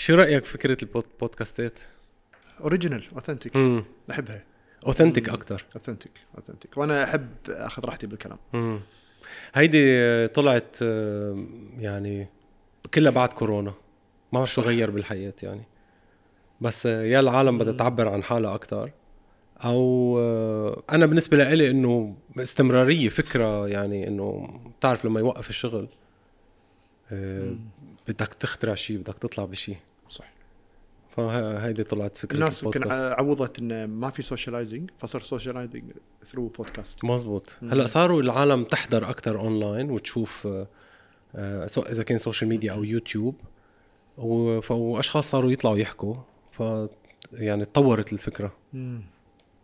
شو رأيك بفكره البودكاستات؟ original authentic أحبها. authentic مم. أكثر authentic authentic وأنا أحب أخذ راحتي بالكلام. امم هيدي طلعت آه، يعني كلها بعد كورونا. ما بعرف شو غير بالحياة يعني. بس آه، يا العالم بدها مم. تعبر عن حالها أكثر أو آه، أنا بالنسبة لي إنه استمرارية فكرة يعني إنه بتعرف لما يوقف الشغل آه، مم. بدك تخترع شيء بدك تطلع بشيء. صح. فهيدي طلعت فكرة الناس يمكن عوضت انه ما في socializing فصار socializing through podcast مزبوط. مم. هلأ صاروا العالم تحضر أكثر اونلاين وتشوف آه، آه، سواء إذا كان social media أو يوتيوب وأشخاص صاروا يطلعوا يحكوا. ف يعني تطورت الفكرة.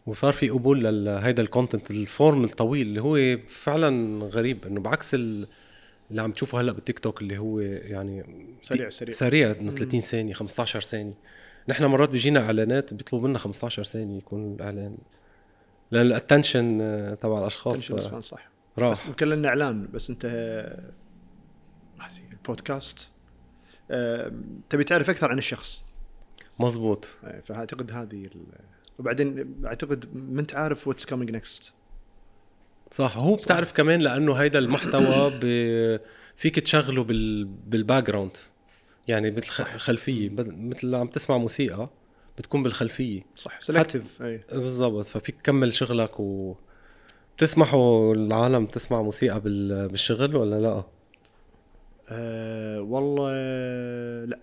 وصار في قبول لهيدا ال content ال form الطويل اللي هو فعلا غريب. إنه بعكس ال- اللي عم تشوفه هلأ بالتيك توك اللي هو يعني سريع سريع. سريع إنه مم. 30 ثانية 15 ثانية. نحن مرات بيجينا إعلانات بيطلبوا منا 15 ثانية يكون الإعلان. لأن ال attention تبع الأشخاص آه، صح. راح. بس يمكن لنا إعلان بس أنت آه، البودكاست. آه، تبي تعرف أكثر عن الشخص. مزبوط. آه، فأعتقد هذه ال- وبعدين أعتقد ما انت عارف what's coming next صح. هو صح. بتعرف كمان لأنه هيدا المحتوى ب... فيك تشغله بال... بال background يعني بالخلفيه مثل عم تسمع موسيقى بتكون بالخلفية. صح. selective أي. بالضبط. ففيك تكمل شغلك و بتسمحوا العالم تسمع موسيقى بال... بالشغل ولا لا؟ أه والله لا.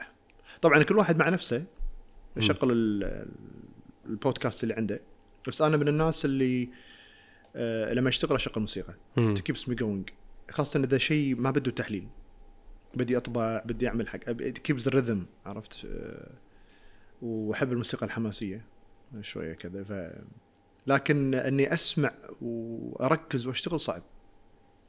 طبعا كل واحد مع نفسه يشغل ال- البودكاست اللي عنده. بس أنا من الناس اللي لما اشتغل اشغل موسيقى. keeps me going خاصة إذا شيء ما بده تحليل. بدي أطبع بدي أعمل حق keeps ال rhythm عرفت؟ أه وأحب الموسيقى الحماسية. شوية كذا. ف لكن إني أسمع وأركز وأشتغل صعب.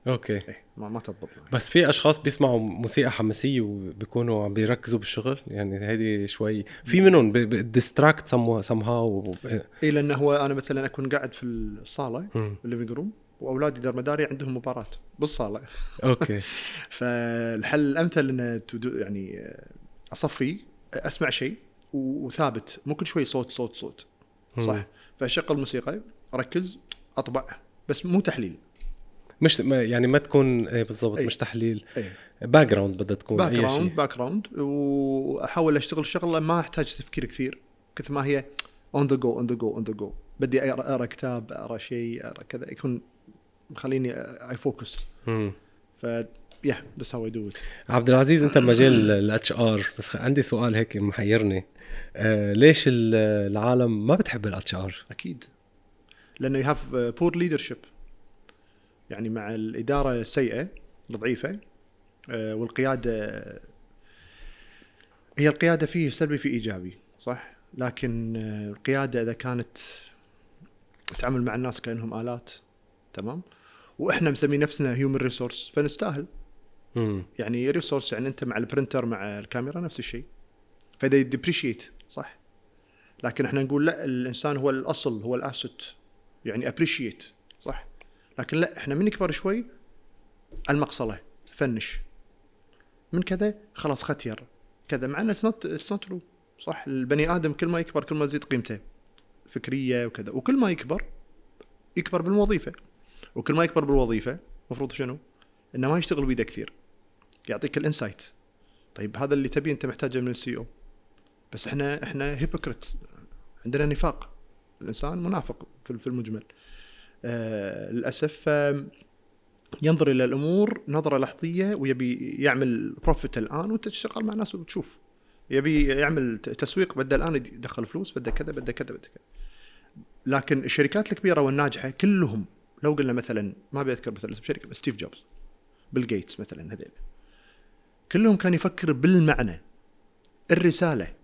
okay. إيه ما, ما تضبط معي. بس في أشخاص بيسمعوا موسيقى حماسية وبيكونوا عم بيركزوا بالشغل؟ يعني هيدي شوي في منهم distract somehow اي لأنه هو أنا مثلا أكون قاعد في الصالة ال living room وأولادي دار مداري عندهم مباراة بالصالة. okay. فالحل الأمثل إنه يعني آه، أصفي أسمع شيء وثابت. مو كل شوي صوت صوت صوت. صح. فأشغل موسيقى أركز أطبع بس مو تحليل. مش يعني ما تكون إيه بالضبط أي. مش تحليل. background بدها تكون background background وأحاول أشتغل شغلة ما أحتاج تفكير كثير. كثر ما هي on the go on the go on the go بدي أقرأ كتاب أقرأ شيء أقرأ كذا. يكون مخليني I focus مم. ف yeah this how I do it عبد العزيز انت بمجال ال HR بس عندي سؤال هيك محيرني. آه ليش ال- العالم ما بتحب ال HR أكيد. لأنه you have poor leadership يعني مع الإدارة السيئه الضعيفه آه، والقيادة هي القيادة فيه سلبي في إيجابي صح؟ لكن آه، القيادة إذا كانت تتعامل مع الناس كأنهم آلات تمام؟ وإحنا مسمين نفسنا human resource فنستاهل. يعني resource يعني أنت مع ال printer مع الكاميرا نفس الشيء. فده ي depreciate صح؟ لكن إحنا نقول لا الإنسان هو الأصل هو ال asset. يعني appreciate لكن لا إحنا من نكبر شوي المقصلة finish. من كذا خلاص ختير كذا مع انه it's not it's not true صح البني آدم كل ما يكبر كل ما تزيد قيمته. فكرية وكذا. وكل ما يكبر يكبر بالوظيفة. وكل ما يكبر بالوظيفة المفروض شنو؟ إنه ما يشتغل بيده كثير. يعطيك ال insight. طيب هذا اللي تبيه أنت محتاجه من ال CEO. بس إحنا إحنا hypocrite عندنا نفاق. الإنسان منافق في المجمل. للأسف آم، ينظر إلى الأمور نظرة لحظية ويبي يعمل profit الآن وأنت تشتغل مع ناس وتشوف. يبي يعمل تسويق بدأ الآن يدخل فلوس بدأ كذا بدأ كذا بدأ كذا. لكن الشركات الكبيرة والناجحة كلهم لو قلنا مثلا ما أبي أذكر مثلا اسم شركة بس ستيف جوبز بيل جيتس مثلا هذيل. كلهم كان يفكر بالمعنى الرسالة.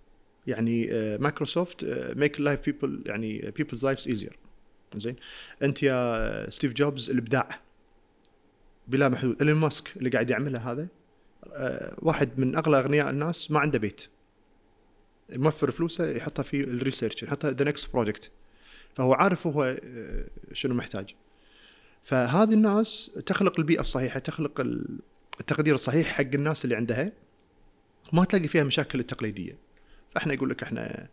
يعني آه، مايكروسوفت make life people يعني people's lives easier زين. انت يا ستيف جوبز الابداع. بلا محدود. إيلون ماسك اللي قاعد يعمله هذا آه، واحد من أغلى أغنياء الناس ما عنده بيت. موفر فلوسه يحطها في ال research يحطها the next project فهو عارف هو آه، شنو محتاج. فهذه الناس تخلق البيئة الصحيحة تخلق ال- التقدير الصحيح حق الناس اللي عندها. ما تلاقي فيها مشاكل التقليديه فإحنا يقول لك إحنا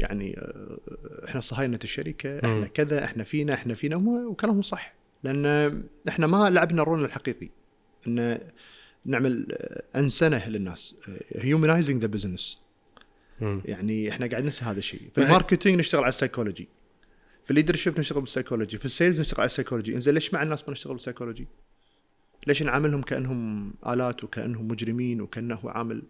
يعني آه، إحنا صهاينة الشركة إحنا. كذا إحنا فينا إحنا فينا وكلامهم صح. لأن إحنا ما لعبنا ال role الحقيقي. إن نعمل آه، أنسنة للناس humanizing the business. يعني إحنا قاعد ننسى هذا الشيء. في ال marketing نشتغل على السايكولوجي. في ال leadership نشتغل بالسايكولوجي. في ال sales نشتغل على السايكولوجي. إنزين ليش مع الناس ما نشتغل بالسايكولوجي؟ ليش نعاملهم كأنهم آلات وكأنهم مجرمين وكأنه عامل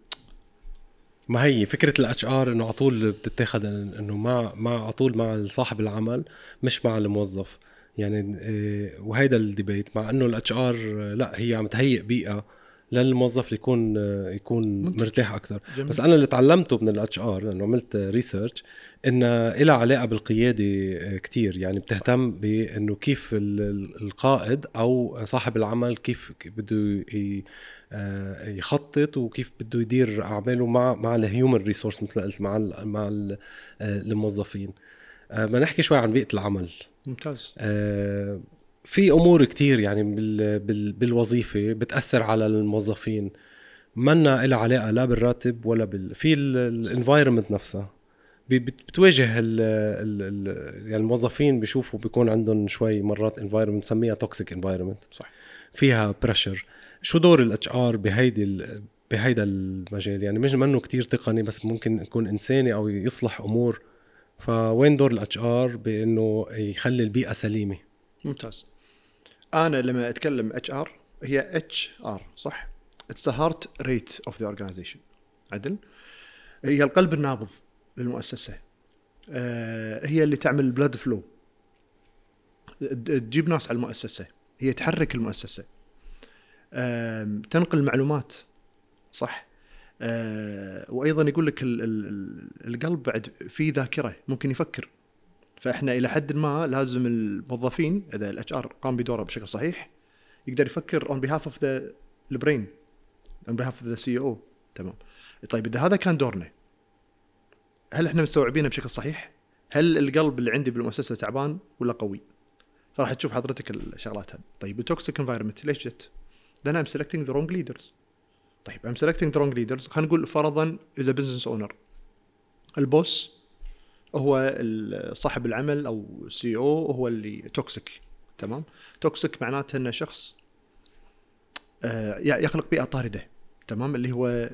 ما هي فكرة ال HR إنه على طول بتتاخذ إنه مع مع على طول مع صاحب العمل مش مع الموظف يعني إيه، وهيدا ال debate مع إنه ال HR لا هي عم تهيئ بيئة للموظف يكون آه، يكون منتج. مرتاح أكثر جميل. بس أنا اللي تعلمته من ال HR لأنه عملت research انها لها علاقة بالقيادة آه، كتير يعني بتهتم بإنه كيف ال- ال- القائد أو صاحب العمل كيف بده آه، يخطط وكيف بده يدير أعماله مع مع ال human resource مثل ما قلت مع ال مع ال آه، الموظفين. آه، بدنا نحكي شوي عن بيئة العمل. ممتاز. آه، في أمور كتير يعني بال بال بالوظيفة بتأثر على الموظفين. منا لها علاقة لا بالراتب ولا بال في ال environment نفسها. بتواجه ال ال ال يعني الموظفين بيشوفوا بيكون عندهم شوي مرات environment بنسميها toxic environment صح. فيها pressure شو دور ال HR بهيدي بهيدا المجال؟ يعني مش منه كتير تقني بس ممكن يكون إنساني أو يصلح أمور. فوين دور ال HR بإنه يخلي البيئة سليمة؟ ممتاز. أنا لما أتكلم HR هي HR صح؟ it's the heart rate of the organization عدل؟ هي القلب النابض للمؤسسة. آه، هي اللي تعمل ال blood flow تجيب ناس على المؤسسة. هي تحرك المؤسسة. تنقل معلومات صح آه، وأيضا يقول لك ال- ال- ال- القلب بعد فيه ذاكرة ممكن يفكر فإحنا إلى حد ما لازم الموظفين إذا ال HR قام بدوره بشكل صحيح يقدر يفكر on behalf of the البرين on behalf of the CEO تمام طيب إذا هذا كان دورنا هل إحنا مستوعبينه بشكل صحيح؟ هل القلب اللي عندي بالمؤسسة تعبان ولا قوي؟ فراح تشوف حضرتك الشغلات هذه طيب ال toxic environment ليش جت؟ لأن I'm selecting the wrong leaders طيب I'm selecting the wrong leaders خلينا نقول فرضا اذا business owner ال boss هو صاحب العمل أو CEO هو اللي toxic تمام؟ toxic معناته إنه شخص آه، يخلق بيئة طاردة. تمام؟ اللي هو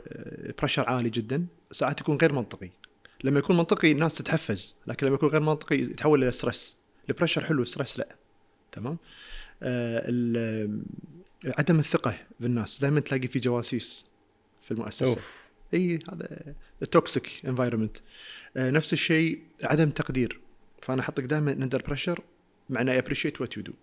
pressure عالي جدا. ساعات يكون غير منطقي. لما يكون منطقي الناس تتحفز لكن لما يكون غير منطقي يتحول إلى stress ال pressure حلو ال stress لا. تمام؟ آه عدم الثقة بالناس دائما تلاقي في جواسيس في المؤسسة. أوف. إي هذا ال toxic environment نفس الشيء عدم تقدير. فأنا أحطك دائما under pressure معناه appreciate what you do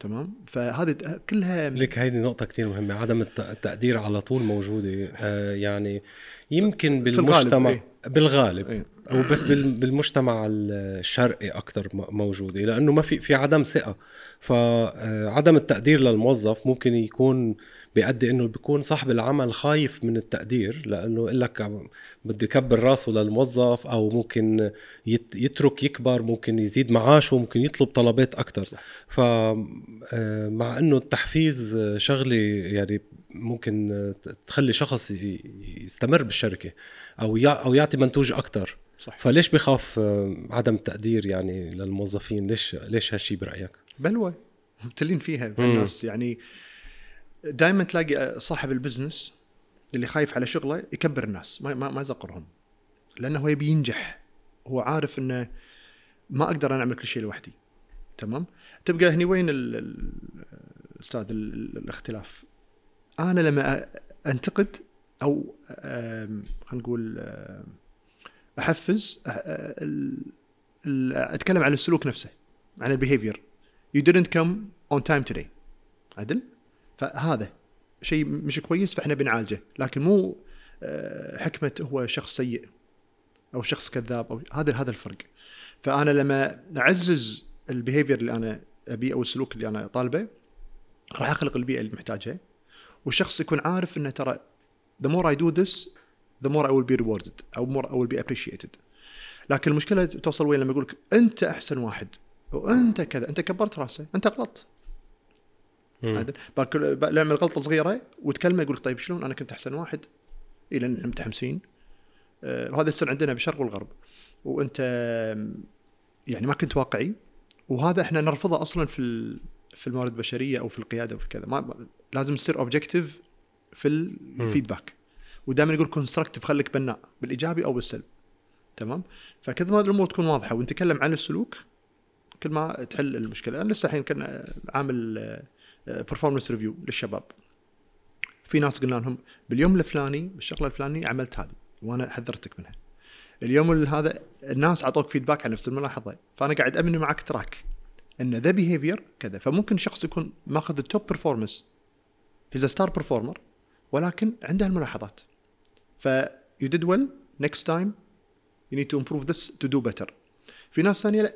تمام؟ فهذه كلها لك هيدي نقطة كتير مهمة. عدم الت- التقدير على طول موجودة. آه يعني يمكن بالمجتمع. بالغالب إيه. وبس بال- بالمجتمع الشرقي أكثر موجودة لأنه ما في في عدم ثقة فعدم التقدير للموظف ممكن يكون بيؤدي إنه بيكون صاحب العمل خايف من التقدير لأنه يقول لك بده يكبر راسه للموظف أو ممكن يت- يترك يكبر ممكن يزيد معاشه ممكن يطلب طلبات أكثر صح. ف آه، إنه التحفيز آه، شغلة يعني ممكن آه، تخلي شخص يستمر بالشركة أو أو يعطي منتوج أكثر صح فليش بخاف آه، عدم التقدير يعني للموظفين؟ ليش ليش هالشي برأيك؟ بلوى مبتلين فيها الناس. يعني دائما تلاقي صاحب البزنس اللي خايف على شغله يكبر الناس ما ما, ما يزقرهم لأنه هو يبي ينجح. هو عارف إنه ما أقدر أنا أعمل كل شيء لوحدي. تمام؟ تبقى هني وين ال- ال- الاستاذ ال- ال- الاختلاف؟ أنا لما أنتقد أو خلينا نقول أحفز ال- أتكلم عن السلوك نفسه عن البيهيفير you didn't come on time today. عدل؟ فهذا شيء مش كويس فإحنا بنعالجه. لكن مو آه، حكمة هو شخص سيء أو شخص كذاب أو هذا هذا الفرق. فأنا لما أعزز البيهيفير اللي أنا أبيه أو السلوك اللي أنا طالبه راح أخلق البيئة اللي محتاجها والشخص يكون عارف إنه ترى the more I do this the more I will be rewarded أو more I will be appreciated. لكن المشكلة توصل وين؟ لما يقول لك أنت أحسن واحد وأنت كذا أنت كبرت راسه أنت غلط. مم. عادل باكل ب- نعمل غلطة صغيرة وتكلمه يقول لك طيب شلون؟ أنا كنت أحسن واحد لأن إحنا متحمسين. آه، وهذا يصير عندنا بالشرق والغرب. وأنت يعني ما كنت واقعي. وهذا إحنا نرفضه أصلا في في الموارد البشرية أو في القيادة وفي كذا. ما ما- لازم تصير objective في ال feedback ودائما يقول constructive خليك بناء بالإيجابي أو بالسلب. تمام؟ فكذا ما الأمور تكون واضحة. ونتكلم عن السلوك. كل ما تحل المشكلة. أنا لسه الحين كنا عامل performance review للشباب. في ناس قلنا لهم باليوم الفلاني بالشغلة الفلانية عملت هذه وأنا حذرتك منها. اليوم ال- هذا الناس أعطوك feedback على نفس الملاحظة. فأنا قاعد أبني معك track إن the behavior كذا. فممكن شخص يكون ماخذ ال top performance he's star performer ولكن عنده الملاحظات. ف you did well next time you need to improve this to do better في ناس ثانية لا.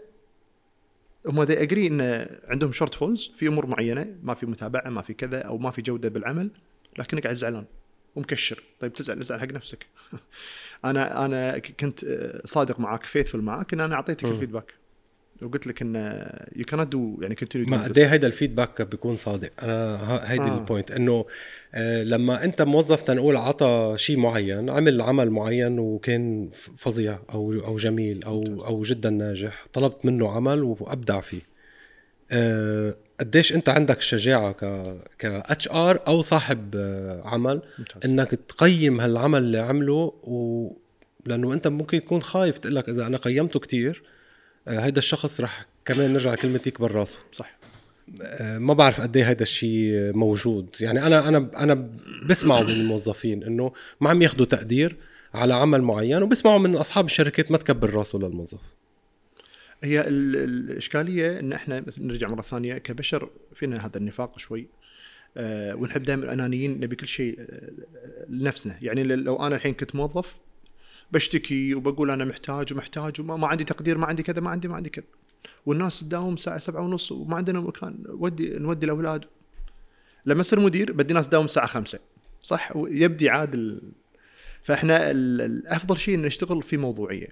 هم they agree إن عندهم shortfalls في أمور معينة ما في متابعة ما في كذا أو ما في جودة بالعمل لكنك قاعد زعلان. ومكشر. طيب تزعل ازعل حق نفسك. أنا أنا كنت آه، صادق معك faithful معك إن أنا أعطيتك. ال feedback وقلت لك إن يو كانت دو يعني continue ما قد إيه هيدا ال feedback بيكون صادق؟ أنا هيدي آه. ال point إنه آه، لما أنت موظف تنقول عطى شيء معين عمل عمل معين وكان فظيع أو أو جميل أو. أو جدا ناجح طلبت منه عمل وأبدع فيه. آه، قديش أنت عندك الشجاعه ك ك HR أو صاحب آه، عمل ممتاز. إنك تقيم هالعمل اللي عمله و لأنه أنت ممكن تكون خايف تقول لك إذا أنا قيمته كتير آه، هيدا الشخص رح كمان نرجع كلمة يكبر راسه صح. آه، ما بعرف قد إيه هيدا الشيء موجود. يعني أنا أنا أنا بسمعه من الموظفين إنه ما عم ياخذوا تقدير على عمل معين وبسمعوا من أصحاب الشركات ما تكبر راسه للموظف. هي ال- الإشكالية إن إحنا نرجع مرة ثانية كبشر فينا هذا النفاق شوي. أه ونحب دائما انانيين نبي كل شيء آه، لنفسنا. يعني لو أنا الحين كنت موظف بشتكي وبقول أنا محتاج ومحتاج وما ما عندي تقدير ما عندي كذا ما عندي ما عندي كذا. والناس تداوم الساعة سبعة ونص وما عندنا مكان ودي نودي الأولاد. لما أصير مدير بدي ناس تداوم الساعة خمسة. صح؟ يبدي عادل. فإحنا ال- الافضل شيء إن نشتغل في موضوعية.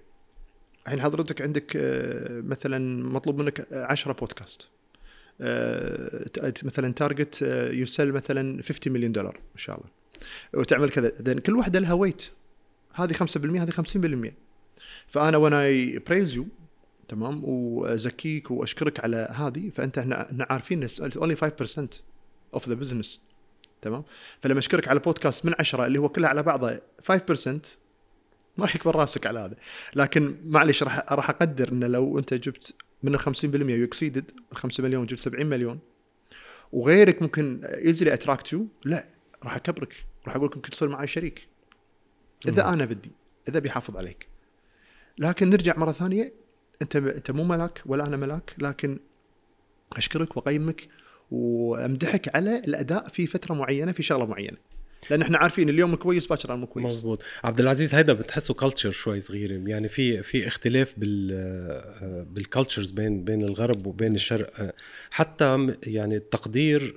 الحين حضرتك عندك آه، مثلا مطلوب منك 10 بودكاست. آه، مثلا target sales مثلا 50 مليون دولار ان شاء الله. وتعمل كذا. كل واحدة لها weight هذه 5% هذه 50% فأنا وأنا I praise you تمام؟ وأزكيك وأشكرك على هذه فأنت إحنا عارفين only 5% of the business تمام؟ فلما أشكرك على بودكاست من عشرة اللي هو كله على بعضه 5% ما راح يكبر راسك على هذا. لكن معلش راح راح أقدر إن لو أنت جبت من ال 50% you exceeded ال 5 مليون جبت 70 مليون وغيرك ممكن easily attract you لا راح أكبرك راح أقول لك ممكن تصير معي شريك. إذا أنا بدي إذا بيحافظ عليك. لكن نرجع مرة ثانية أنت أنت مو ملاك ولا أنا ملاك لكن أشكرك وأقيمك وأمدحك على الأداء في فترة معينة في شغلة معينة. لأن إحنا عارفين اليوم كويس باكر مو كويس. مزبوط عبد العزيز هيدا بتحسه culture شوي صغيره يعني في في اختلاف بال بال cultures بين بين الغرب وبين الشرق. حتى يعني التقدير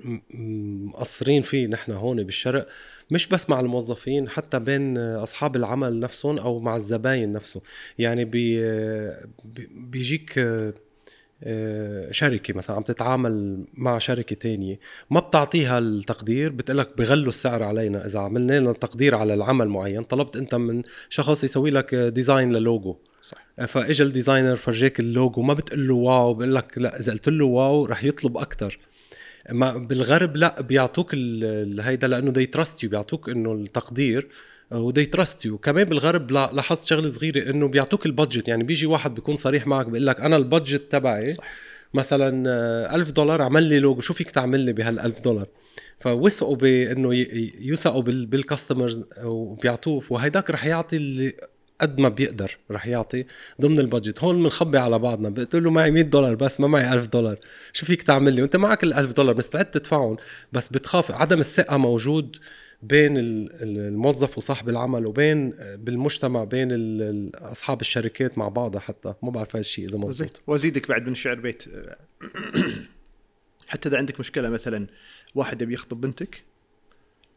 مقصرين فيه نحن هون بالشرق. مش بس مع الموظفين حتى بين أصحاب العمل نفسهم أو مع الزباين نفسه. يعني بي- بيجيك آه، شركة مثلا عم تتعامل مع شركة تانية ما بتعطيها التقدير بتقلك بغلوا السعر علينا. إذا عملنا لنا تقدير على العمل معين طلبت أنت من شخص يسوي لك design لل logo. صح فاجى ال designer فرجيك اللوجو ما بتقول له wow بقول لك لا إذا قلت له wow رح يطلب أكثر ما بالغرب لا بيعطوك هيدا لأنه they trust you بيعطوك إنه التقدير و they trust you كمان بالغرب لا- لاحظت شغلة صغيرة إنه بيعطوك ال budget. يعني بيجي واحد بيكون صريح معك بيقول لك أنا ال budget تبعي صح. مثلا آه، ألف دولار عمل لي لوجو شو فيك تعمل لي بهال1000 دولار؟ فوثقوا بإنه يوثقوا بال- بالكاستمرز وبيعطوه. وهيداك رح يعطي اللي قد ما بيقدر رح يعطي ضمن البادجت. هون بنخبي على بعضنا. بتقول له معي 100 دولار بس ما معي 1000 دولار. شو فيك تعمل لي؟ وأنت معك ال 1000 دولار مستعد تدفعهم بس بتخاف. عدم الثقة موجود. بين ال- ال- الموظف وصاحب العمل وبين بالمجتمع بين أصحاب الشركات مع بعضها حتى. ما بعرف هذا الشيء إذا زين. مزبوط وأزيدك بعد من الشعر بيت حتى إذا عندك مشكلة مثلا واحد يبي يخطب بنتك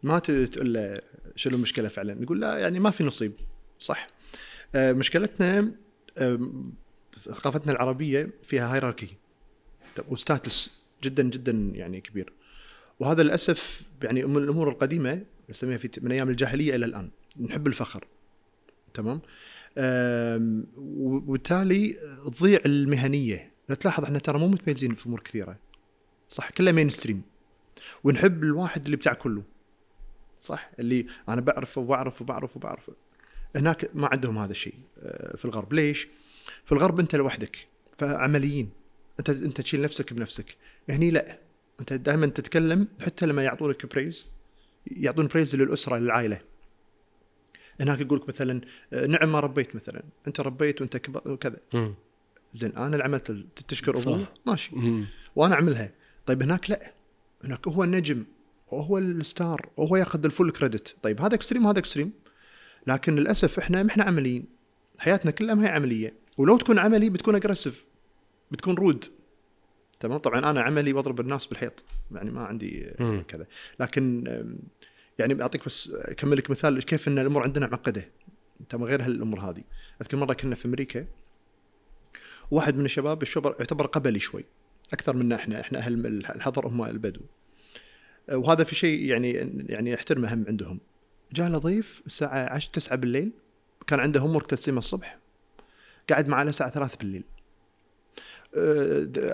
ما تقول له شنو المشكلة فعلا؟ نقول لا يعني ما في نصيب. صح. آه، مشكلتنا ثقافتنا العربية فيها هيراركي وستاتس جدا جدا يعني كبير. وهذا للأسف يعني من الأمور القديمة نسميها في من أيام الجاهلية إلى الآن. نحب الفخر. تمام؟ وبالتالي تضيع المهنية. لا تلاحظ إحنا ترى مو متميزين في أمور كثيرة. صح؟ كله مين ستريم ونحب الواحد اللي بتاع كله. صح؟ اللي أنا بعرف وبعرف وبعرف وبعرف هناك ما عندهم هذا الشيء أه، في الغرب. ليش؟ في الغرب أنت لوحدك فعمليين. أنت أنت تشيل نفسك بنفسك. هني لا. أنت دائما تتكلم حتى لما يعطونك praise يعطون praise للأسرة للعائلة. هناك يقول لك مثلا آه، نعم ما ربيت مثلا. أنت ربيت وأنت كبر وكذا. زين أنا اللي عملت تشكر صح. أبوي؟ ماشي. مم. وأنا أعملها. طيب هناك لا. هناك هو النجم وهو ال star وهو ياخذ ال full credit طيب هذا extreme هذا extreme لكن للأسف إحنا ما إحنا عمليين. حياتنا كلها ما هي عملية. ولو تكون عملي بتكون aggressive بتكون رود تمام؟ طبعا أنا عملي واضرب الناس بالحيط يعني ما عندي مم. كذا. لكن يعني أعطيك بس أكمل لك مثال كيف إن الأمور عندنا معقده تمام غير هالأمور هذه. أذكر مرة كنا في أمريكا واحد من الشباب الشبر يعتبر قبلي شوي أكثر منا إحنا إحنا أهل الحضر هم البدو. آه، وهذا في شيء يعني يعني احترمه هم عندهم. جاء له ضيف الساعة 10 9 بالليل كان عنده homework تسليمه الصبح قعد معاه للساعه 3 بالليل.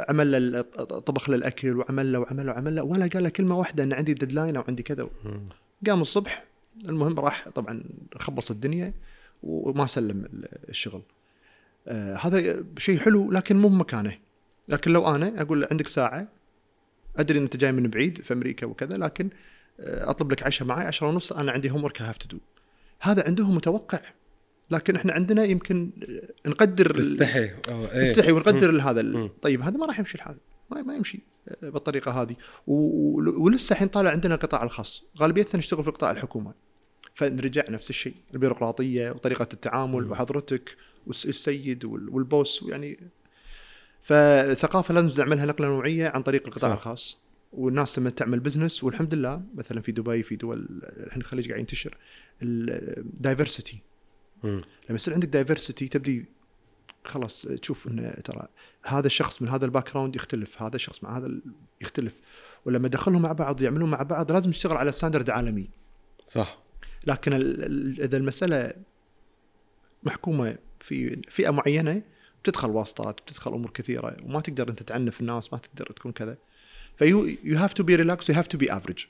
عمل له طبخ له الأكل وعمل له وعمل له وعمل له ولا قال له كلمة واحدة ان عندي deadline أو عندي كذا. قام الصبح المهم راح طبعا خبص الدنيا وما سلم ال- الشغل. آه هذا شيء حلو لكن مو بمكانه. لكن لو أنا أقول له عندك ساعة أدري إن أنت جاي من بعيد في أمريكا وكذا لكن آه أطلب لك عشاء معي 10 ونص أنا عندي homework have to do هذا عندهم متوقع. لكن إحنا عندنا يمكن آه، نقدر تستحي. آه إيه. تستحي ونقدر هذا طيب هذا ما راح يمشي الحال. ما, يمشي آه، بالطريقة هذه. ولسه الحين طالع عندنا القطاع الخاص. غالبيتنا نشتغل في القطاع الحكومي فنرجع نفس الشيء. البيروقراطية وطريقة التعامل. وحضرتك والسيد وال- وال boss يعني فالثقافه لازم نعملها نقلة نوعية عن طريق القطاع صح. الخاص. والناس لما تعمل business والحمد لله مثلا في دبي في دول الحين الخليج قاعد ينتشر ال diversity. لما يصير عندك diversity تبدي خلاص تشوف إنه ترى هذا الشخص من هذا ال background يختلف هذا الشخص مع هذا يختلف. ولما دخلهم مع بعض يعملون مع بعض لازم نشتغل على standard عالمي. صح. لكن إذا المسألة محكومة في فئة معينة بتدخل واسطات بتدخل أمور كثيرة وما تقدر أنت تعنف الناس ما تقدر تكون كذا. ف you you have to be relaxed you have to be average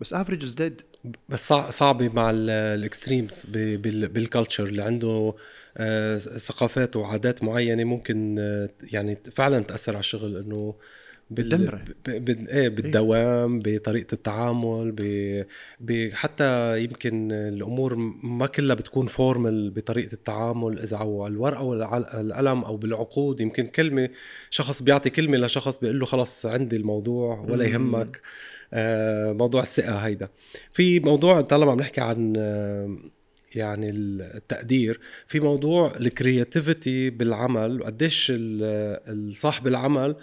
بس average is dead بس صع- صعبة مع ال extremes بال culture اللي عنده آه، ثقافات وعادات معينة ممكن آه، يعني فعلا تأثر على الشغل إنه بتدمره. ب... ب... إيه بالدوام بطريقة التعامل ب... ب... حتى يمكن الأمور ما كلها بتكون formal بطريقة التعامل إذا على الورقة ولا على القلم أو بالعقود يمكن كلمة شخص بيعطي كلمة لشخص بيقول له خلص عندي الموضوع ولا. يهمك موضوع الثقة هيدا. في موضوع طالما عم نحكي عن آه، يعني التقدير في موضوع الكرياتيفيتي بالعمل وقديش صاحب العمل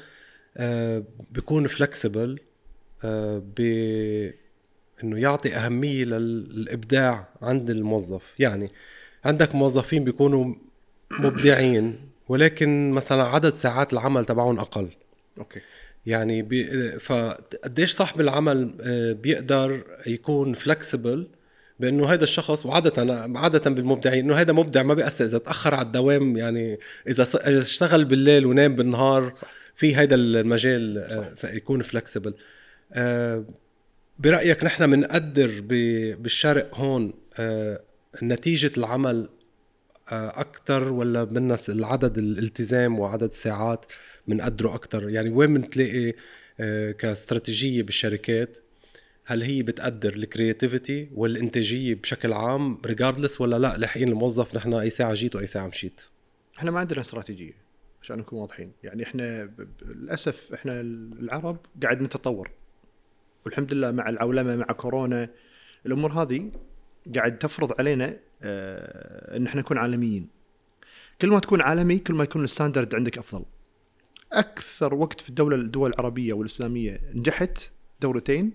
آه، بيكون فلكسبل ب إنه يعطي أهمية للإبداع عند الموظف. يعني عندك موظفين بيكونوا مبدعين ولكن مثلا عدد ساعات العمل تبعهم أقل. okay. يعني بي فقديش صاحب العمل آه، بيقدر يكون flexible بأنه هذا الشخص وعادة عادة بالمبدعين إنه هذا مبدع ما بيأثر إذا تأخر على الدوام يعني إذا اشتغل بالليل ونام بالنهار صح. في هذا المجال آه، فيكون flexible برأيك نحن بنقدر بالشرق هون آه، نتيجة العمل أكثر ولا بدنا العدد الالتزام وعدد الساعات؟ بنقدره أكثر يعني وين بنتلاقي آه، كاستراتيجية بالشركات؟ هل هي بتقدر ال creativity والإنتاجية بشكل عام regardless ولا لا؟ لاحقين الموظف نحن أي ساعة جيت وأي ساعة مشيت. إحنا ما عندنا استراتيجية عشان نكون واضحين. يعني إحنا للأسف إحنا العرب قاعد نتطور. والحمد لله مع العولمة مع كورونا الأمور هذه قاعد تفرض علينا آه إن إحنا نكون عالميين. كل ما تكون عالمي كل ما يكون ال standard عندك أفضل. أكثر وقت في الدولة الدول العربية والإسلامية نجحت دورتين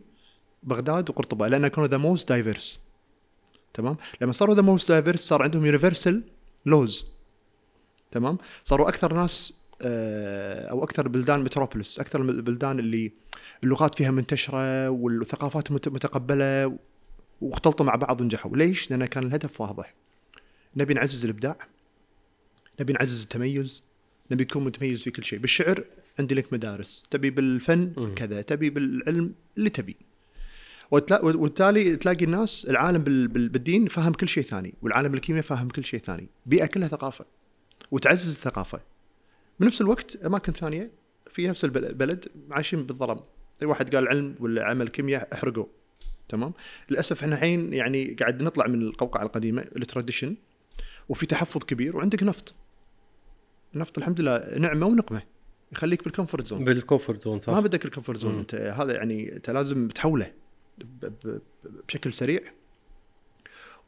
بغداد وقرطبة لأن كانوا the most diverse تمام؟ لما صاروا the most diverse صار عندهم universal laws تمام؟ صاروا أكثر ناس آه، أو أكثر بلدان متروبوليس أكثر البلدان اللي اللغات فيها منتشرة والثقافات مت- متقبلة واختلطوا مع بعض ونجحوا. ليش؟ لأن كان الهدف واضح. نبي نعزز الإبداع. نبي نعزز التميز. نبي تكون متميز في كل شيء بالشعر عندي لك مدارس تبي بالفن مم. كذا تبي بالعلم اللي تبي. وبالتالي تلاقي الناس العالم بال- بال- بالدين فاهم كل شيء ثاني والعالم الكيمياء فاهم كل شيء ثاني بيئة كلها ثقافة وتعزز الثقافة. بنفس الوقت أماكن ثانية في نفس البل- البلد عايشين بالظلام أي واحد قال علم ولا عمل كيمياء احرقوه تمام؟ للأسف إحنا الحين يعني قاعد نطلع من القوقعة القديمة ال tradition وفي تحفظ كبير وعندك نفط. النفط الحمد لله نعمة ونقمة. يخليك بال comfort zone بال comfort zone صح. ما بدك ال comfort zone. انت هذا يعني انت لازم تحوله بشكل سريع.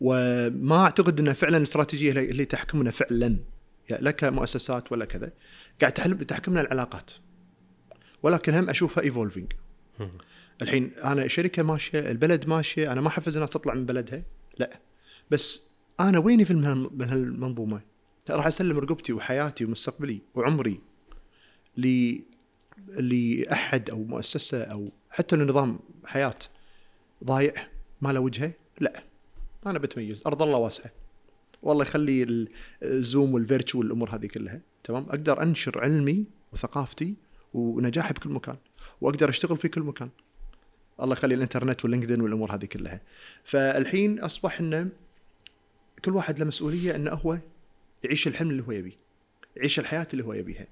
وما أعتقد إنها فعلا الاستراتيجيه اللي تحكمنا فعلا. يعني لا كمؤسسات ولا كذا. قاعد تحل- تحكمنا العلاقات. ولكن هم أشوفها ايفولفينج. الحين أنا شركة ماشية البلد ماشية أنا ما أحفز الناس تطلع من بلدها. لا. بس أنا ويني في من هالمنظومة؟ راح اسلم رقبتي وحياتي ومستقبلي وعمري ل لأحد أو مؤسسة أو حتى لنظام حياة ضايع. ما له وجهه؟ لا. أنا بتميز. أرض الله واسعة. والله يخلي ال- ال Zoom وال virtual والامور هذه كلها. تمام؟ أقدر أنشر علمي وثقافتي ونجاحي بكل مكان. وأقدر أشتغل في كل مكان. الله يخلي الإنترنت وال LinkedIn والأمور هذه كلها. فالحين أصبح إنه كل واحد له مسؤولية إنه هو يعيش الحلم اللي هو يبيه يعيش الحياة اللي هو يبيها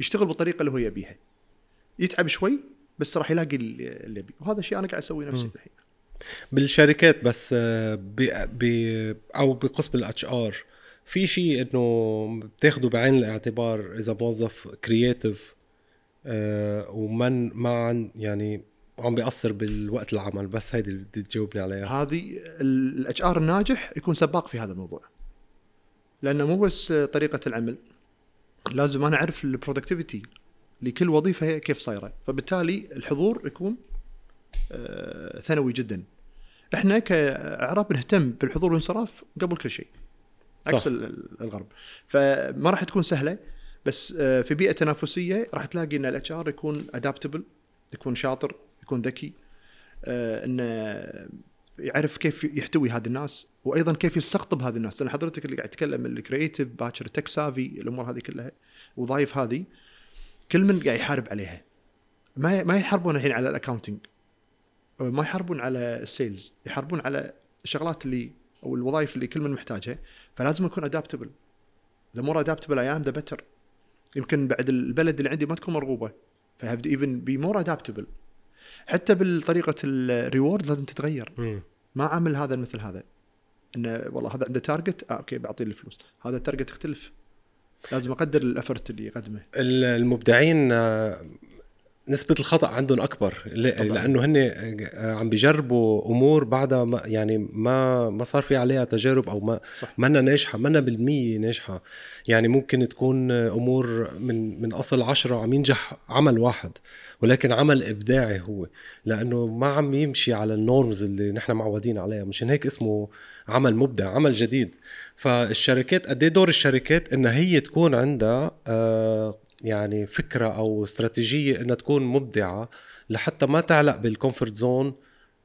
يشتغل بالطريقة اللي هو يبيها. يتعب شوي بس راح يلاقي اللي يبيه. وهذا الشيء أنا قاعد أسويه نفسي. الحين. بالشركات بس آه، ب ب أو بقسم ال HR في شيء إنه بتاخده بعين الاعتبار إذا موظف creative ومن ما عن يعني عم بيأثر بالوقت العمل. بس هيدي اللي بدي تجاوبني عليها. هذه ال HR الناجح يكون سباق في هذا الموضوع. لأنه مو بس طريقة العمل لازم أنا أعرف ال productivity لكل وظيفة هي كيف صايرة. فبالتالي الحضور يكون آه، ثانوي جدا. إحنا كأعراب نهتم بالحضور والانصراف قبل كل شيء عكس صح. ال- ال- الغرب. فما راح تكون سهلة بس آه، في بيئة تنافسية راح تلاقي إن ال HR يكون adaptable يكون شاطر يكون ذكي آه، انه يعرف كيف يحتوي هذه الناس وأيضا كيف يستقطب هذه الناس. لأن حضرتك اللي قاعد تتكلم ال creative باكر tech savvy الأمور هذه كلها وظايف هذه كل من قاعد يحارب عليها. ما ما يحاربون الحين على ال accounting ما يحاربون على ال sales يحاربون على الشغلات اللي أو الوظائف اللي كل من محتاجها. فلازم اكون adaptable the more adaptable I am the better يمكن بعد البلد اللي عندي ما تكون مرغوبة. ف have even be more adaptable حتى بالطريقة ال rewards لازم تتغير. مم. ما عامل هذا مثل هذا. انه والله هذا عنده target آه okay بعطيه الفلوس. هذا ال target يختلف. لازم أقدر ال effort اللي يقدمه. ال- المبدعين آه، نسبة الخطأ عندهم أكبر. لأنه هن آه، عم بيجربوا أمور بعدها ما يعني ما ما صار في عليها تجارب أو ما صح. منا ناجحة منا بالمية ناجحة يعني ممكن تكون أمور من من أصل عشرة عم ينجح عمل واحد ولكن عمل إبداعي هو لأنه ما عم يمشي على ال norms اللي نحن معودين عليها مشان هيك اسمه عمل مبدع عمل جديد فالشركات قد إيه دور الشركات انها هي تكون عندها آه يعني فكرة أو استراتيجية إنها تكون مبدعة لحتى ما تعلق بال comfort zone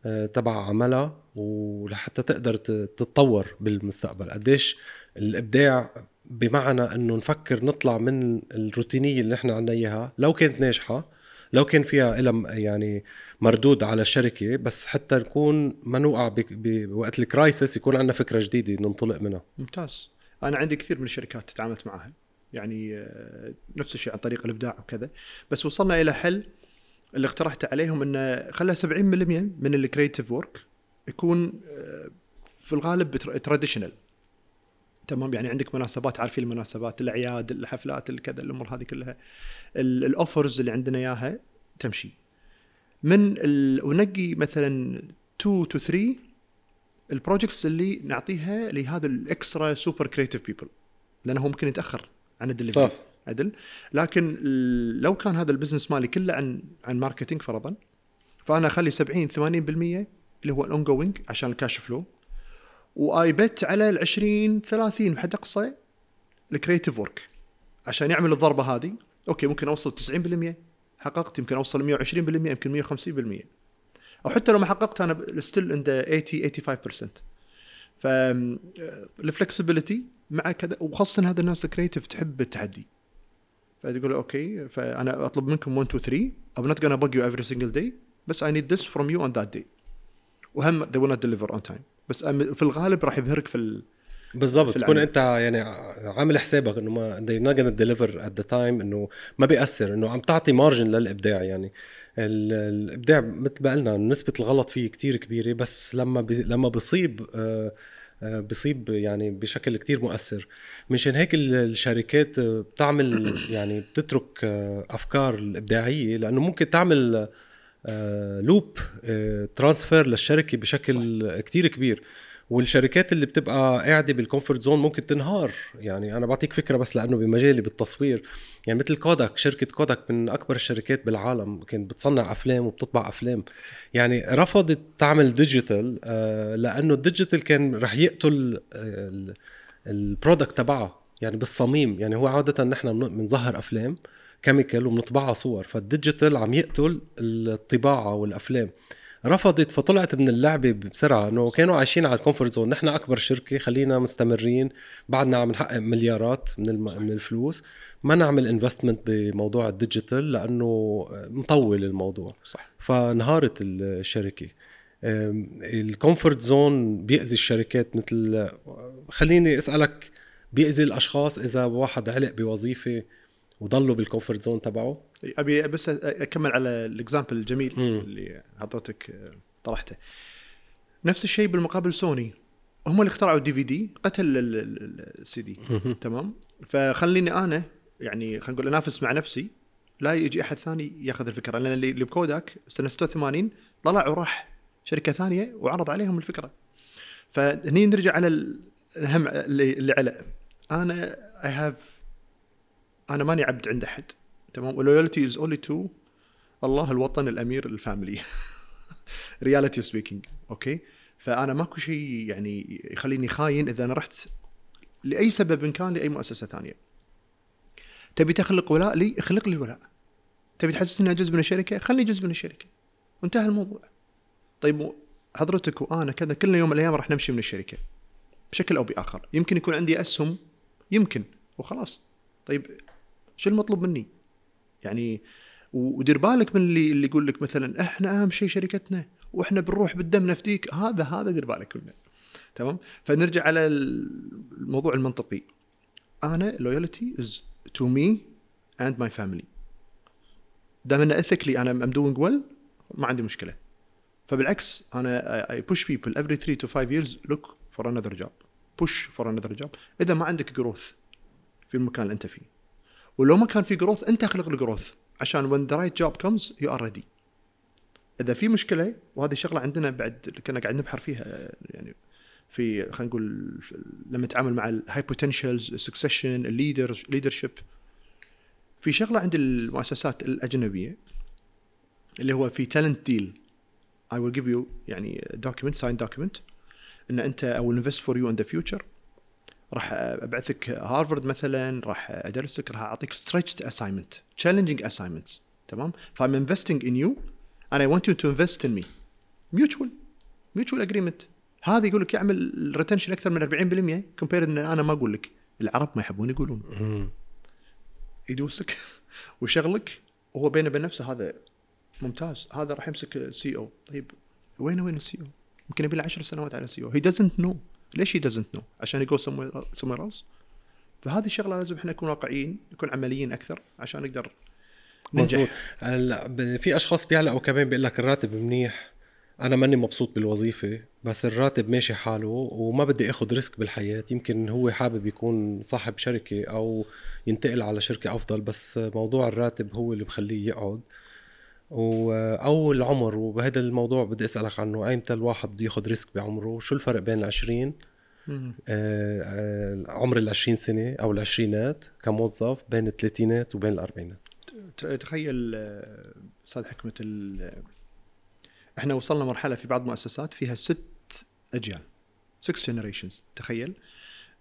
آه تبع عملها ولحتى تقدر تتطور بالمستقبل. قديش الإبداع بمعنى إنه نفكر نطلع من الروتينية اللي نحن عنا إياها لو كانت ناجحة لو كان فيها إلها يعني مردود على الشركة بس حتى نكون ما نوقع بوقت ال crisis يكون عندنا فكرة جديدة ننطلق منها. ممتاز. أنا عندي كثير من الشركات تعاملت معها. يعني آه، نفس الشيء عن طريق الإبداع وكذا. بس وصلنا إلى حل اللي اقترحته عليهم إنه خلى 70% من ال creative work يكون آه، في الغالب traditional تمام؟ يعني عندك مناسبات عارفين المناسبات الأعياد الحفلات الكذا الأمور هذه كلها. ال- ال offers اللي عندنا إياها تمشي. من. ونقي مثلا 2 to 3 ال projects اللي نعطيها لهذا ال extra super creative people لأنه ممكن يتأخر. عن الدليفري. صح. عدل. لكن لو كان هذا ال business مالي كله عن عن marketing فرضا فأنا أخلي 70 80% اللي هو ال ongoing عشان ال cash flow و I bet على ال 20 30 بحد أقصى ال creative work عشان يعمل الضربة هذه. okay ممكن أوصل 90% حققت يمكن أوصل 120% يمكن 150% أو حتى لو ما حققت أنا still عند 80 85% ف ال flexibility مع كذا وخاصة هذا الناس ال creative تحب التحدي. فتقول okay فأنا أطلب منكم 1 2 3 I'm not gonna bug you every single day بس I need this from you on that day. وهم they will not deliver on time. بس في الغالب راح يبهرك في ال... بالضبط. تكون أنت يعني عامل حسابك إنه ما they not gonna deliver at the time إنه ما بيأثر إنه عم تعطي مارجن للإبداع يعني. الإبداع مثل ما قلنا نسبة الغلط فيه كتير كبيرة بس لما بي لما بصيب آه بصيب يعني بشكل كتير مؤثر. مشان هيك الشركات بتعمل يعني بتترك أفكار الابداعيه لأنه ممكن تعمل loop transfer للشركة بشكل صح. كتير كبير. والشركات اللي بتبقى قاعدة بال comfort zone ممكن تنهار. يعني أنا بعطيك فكرة بس لأنه بمجالي بالتصوير. يعني مثل كوداك شركة كوداك من أكبر الشركات بالعالم كانت بتصنع أفلام وبتطبع أفلام. يعني رفضت تعمل digital آه، لأنه ال digital كان رح يقتل ال product تبعها يعني بالصميم. يعني هو عادة نحن بنظهر أفلام chemical وبنطبعها صور. فال digital عم يقتل الطباعة والافلام رفضت فطلعت من اللعبة بسرعة إنه كانوا عايشين على ال comfort zone نحن أكبر شركة خلينا مستمرين بعدنا عم نحقق مليارات من الم... من الفلوس. ما نعمل investment بموضوع ال digital لأنه مطول الموضوع. صح. فانهارت الشركة. ال comfort zone بيأذي الشركات مثل خليني أسألك بيأذي الأشخاص إذا واحد علق بوظيفة وضلوا بال comfort zone تبعه؟ أبي بس أكمل على ال example الجميل م. اللي حضرتك طرحته. نفس الشيء بالمقابل سوني. هم اللي اخترعوا ال DVD قتل السي دي تمام؟ فخليني أنا يعني خلينا نقول أنافس مع نفسي لا يجي أحد ثاني ياخذ الفكرة. لأن اللي بكوداك سنة 86 طلع وراح شركة ثانية وعرض عليهم الفكرة. فهني نرجع على الاهم اللي, اللي على. أنا I have أنا ماني عبد عند أحد. تمام؟ و loyalty is only to الله الوطن الأمير ال family. Reality speaking okay? فأنا ماكو شيء يعني يخليني خاين إذا أنا رحت لأي سبب كان لأي مؤسسة ثانية. تبي تخلق ولاء لي اخلق لي الولاء. تبي تحسسني جزء من الشركة؟ خلني جزء من الشركة. وانتهى الموضوع. طيب حضرتك وأنا كذا كلنا يوم من الأيام راح نمشي من الشركة. بشكل أو بآخر. يمكن يكون عندي أسهم. يمكن. وخلاص. طيب شو المطلوب مني؟ يعني ودير بالك من اللي اللي يقول لك مثلا إحنا أهم شيء شركتنا وإحنا بنروح بالدم نفديك هذا هذا دير بالك منه تمام؟ فنرجع على الموضوع المنطقي. أنا loyalty is to me and my family دام إن ethically أنا I'm doing well ما عندي مشكلة. فبالعكس أنا I push people every 3 to 5 years look for another job push for another job إذا ما عندك growth في المكان اللي أنت فيه. ولو ما كان في growth أنت أخلق ال growth عشان when the right job comes you are ready. إذا في مشكلة وهذه شغلة عندنا بعد كنا قاعد نبحر فيها يعني في خلينا نقول لما نتعامل مع ال high potentials ال succession ال leaders leadership في شغلة عند المؤسسات الأجنبية اللي هو في talent deal I will give you يعني document signed document. إن أنت will invest for you in the future. راح ابعثك هارفرد مثلا راح ادرسك راح أعطيك stretched assignment challenging assignments تمام؟ ف I'm investing in you and I want you to invest in me. Mutual. Mutual agreement. هذا يقول لك يعمل retention أكثر من 40% compare إن أنا ما أقول لك العرب ما يحبون يقولون. يدوسك ويشغلك وهو بينه وبين نفسه هذا ممتاز هذا راح يمسك CEO طيب وين وين ال CEO؟ يمكن يبي له 10 سنوات على ال CEO. He doesn't know ليش he doesn't know عشان he go somewhere else فهذه الشغلة لازم إحنا نكون واقعيين نكون عمليين أكثر عشان نقدر ننجح. في أشخاص بيعلقوا كمان بيقول لك الراتب منيح. أنا ماني مبسوط بالوظيفة بس الراتب ماشي حاله وما بدي آخذ risk بالحياة. يمكن هو حابب يكون صاحب شركة أو ينتقل على شركة أفضل بس موضوع الراتب هو اللي بخليه يقعد. و أو العمر وبهذا الموضوع بدي أسألك عنه. ايمتى الواحد بده ياخذ risk بعمره؟ شو الفرق بين ال 20 آه آه عمر ال 20 سنة أو العشرينات كموظف بين الثلاثينات وبين الأربعينات. تخيل أستاذ حكمت إحنا وصلنا مرحلة في بعض المؤسسات فيها ست أجيال. 6 generations تخيل.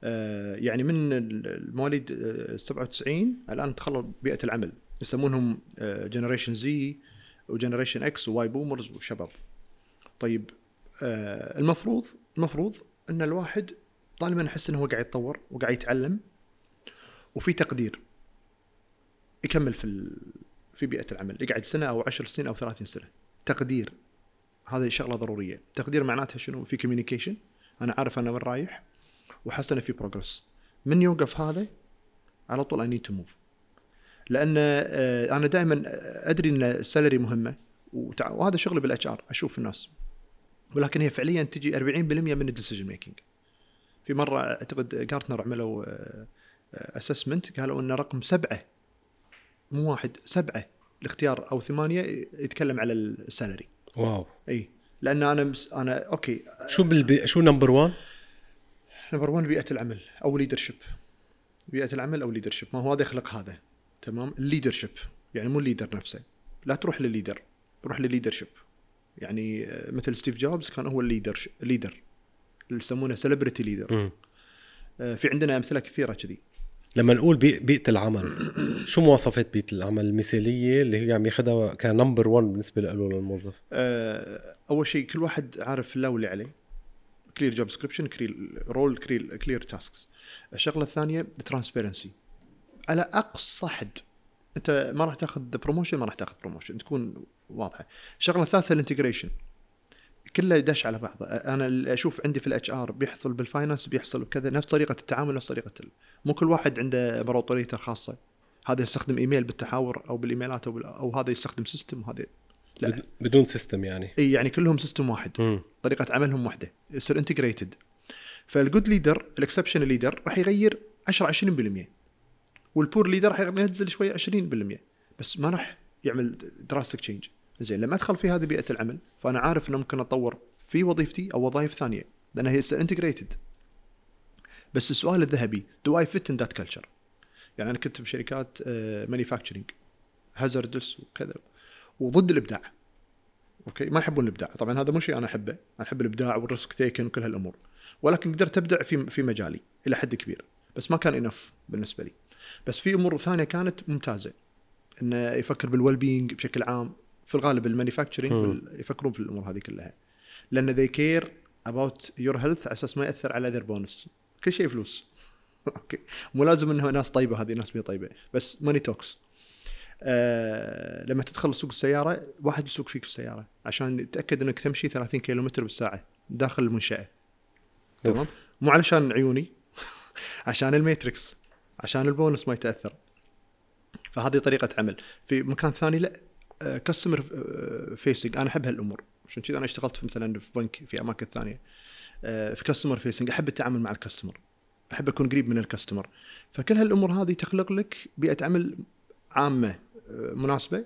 آه يعني من المواليد 97 الآن دخلوا بيئة العمل. يسمونهم generation Z و generation X و Y boomers وشباب طيب آه المفروض المفروض إن الواحد طالما يحس إنه هو قاعد يتطور وقاعد يتعلم وفي تقدير يكمل في. في بيئة العمل يقعد سنة أو عشر سنين أو 30 سنة. تقدير هذه شغلة ضرورية. تقدير معناتها شنو؟ في communication أنا عارف أنا وين رايح وحاسس انه في progress من يوقف هذا؟ على طول I need to move لأن آه، أنا دائما أدري إن ال salary مهمة. وهذا شغلي بال HR أشوف الناس. ولكن هي فعليا تجي 40% من ال decision making في مرة أعتقد جارتنر عملوا assessment قالوا إن رقم سبعة مو واحد سبعة الاختيار أو ثمانية يتكلم على ال salary wow. إي. لأن أنا مس أنا okay. شو بالبي... شو number 1 number 1 بيئة العمل أو leadership بيئة العمل أو leadership ما هو هذا يخلق هذا. تمام؟ ال leadership يعني مو ال leader نفسه. لا تروح للليدر روح للليدرشيب يعني آه، مثل ستيف جوبز كان هو ال leader ال leader اللي يسمونه celebrity leader في عندنا أمثلة كثيرة كذي. لما نقول بي... بيئة العمل شو مواصفات بيئة العمل المثالية اللي هي عم ياخذها ك number 1 بالنسبة له للموظف؟ آه، أول شيء كل واحد عارف له واللي عليه. Clear job description clear role clear clear tasks الشغلة الثانية transparency على أقصى حد. أنت ما راح تاخذ promotion ما راح تاخذ promotion تكون واضحة. الشغلة الثالثة ال integration. كله يدش على بعضه أنا اللي أشوف عندي في ال HR بيحصل بال finance بيحصل بكذا. نفس طريقة التعامل نفس طريقة. مو كل واحد عنده بروطريته الخاصة. هذا يستخدم إيميل بالتحاور أو بالإيميلات أو, بال... أو هذا يستخدم system وهذا لا. بد- بدون system يعني. إي يعني كلهم system واحد. مم. طريقة عملهم واحدة. يصير integrated ف ال good leader ال exceptional leader راح يغير 10 20% وال poor leader راح ينزل شوية 20% بس ما راح يعمل drastic change زين لما أدخل في هذه بيئة العمل فأنا عارف إنه ممكن اطور في وظيفتي أو وظائف ثانية. لأنها هي integrated بس السؤال الذهبي do I fit in that culture يعني أنا كنت بشركات manufacturing hazardous وكذا. وضد الإبداع. أوكي؟ ما يحبون الإبداع. طبعا هذا مو شيء أنا أحبه. أنا أحب الإبداع وال risk taking وكل هالأمور. ولكن قدرت أبدع في في مجالي إلى حد كبير. بس ما كان enough بالنسبة لي. بس في أمور ثانية كانت ممتازة. إنه يفكر بال well-being بشكل عام. في الغالب ال manufacturing يفكرون في الأمور هذه كلها. لأن they care about your health على أساس ما يأثر على their bonus. كل شيء فلوس. أوكي. مو لازم انه ناس طيبة هذه ناس مي طيبة. بس money talks آه لما تدخل سوق السيارة واحد يسوق فيك في السياره عشان يتاكد إنك تمشي 30 كيلومتر بالساعة داخل المنشأة. تمام؟ مو علشان عيوني عشان ال metrics عشان البونس ما يتأثر. فهذه طريقة عمل. في مكان ثاني لا. customer facing أنا أحب هالأمور. عشان كذا أنا اشتغلت في مثلا في بنك في أماكن ثانية. آه، في customer facing أحب التعامل مع ال customer أحب أكون قريب من الكاستمر فكل هالأمور هذه تخلق لك بيئة عمل عامة آه، مناسبة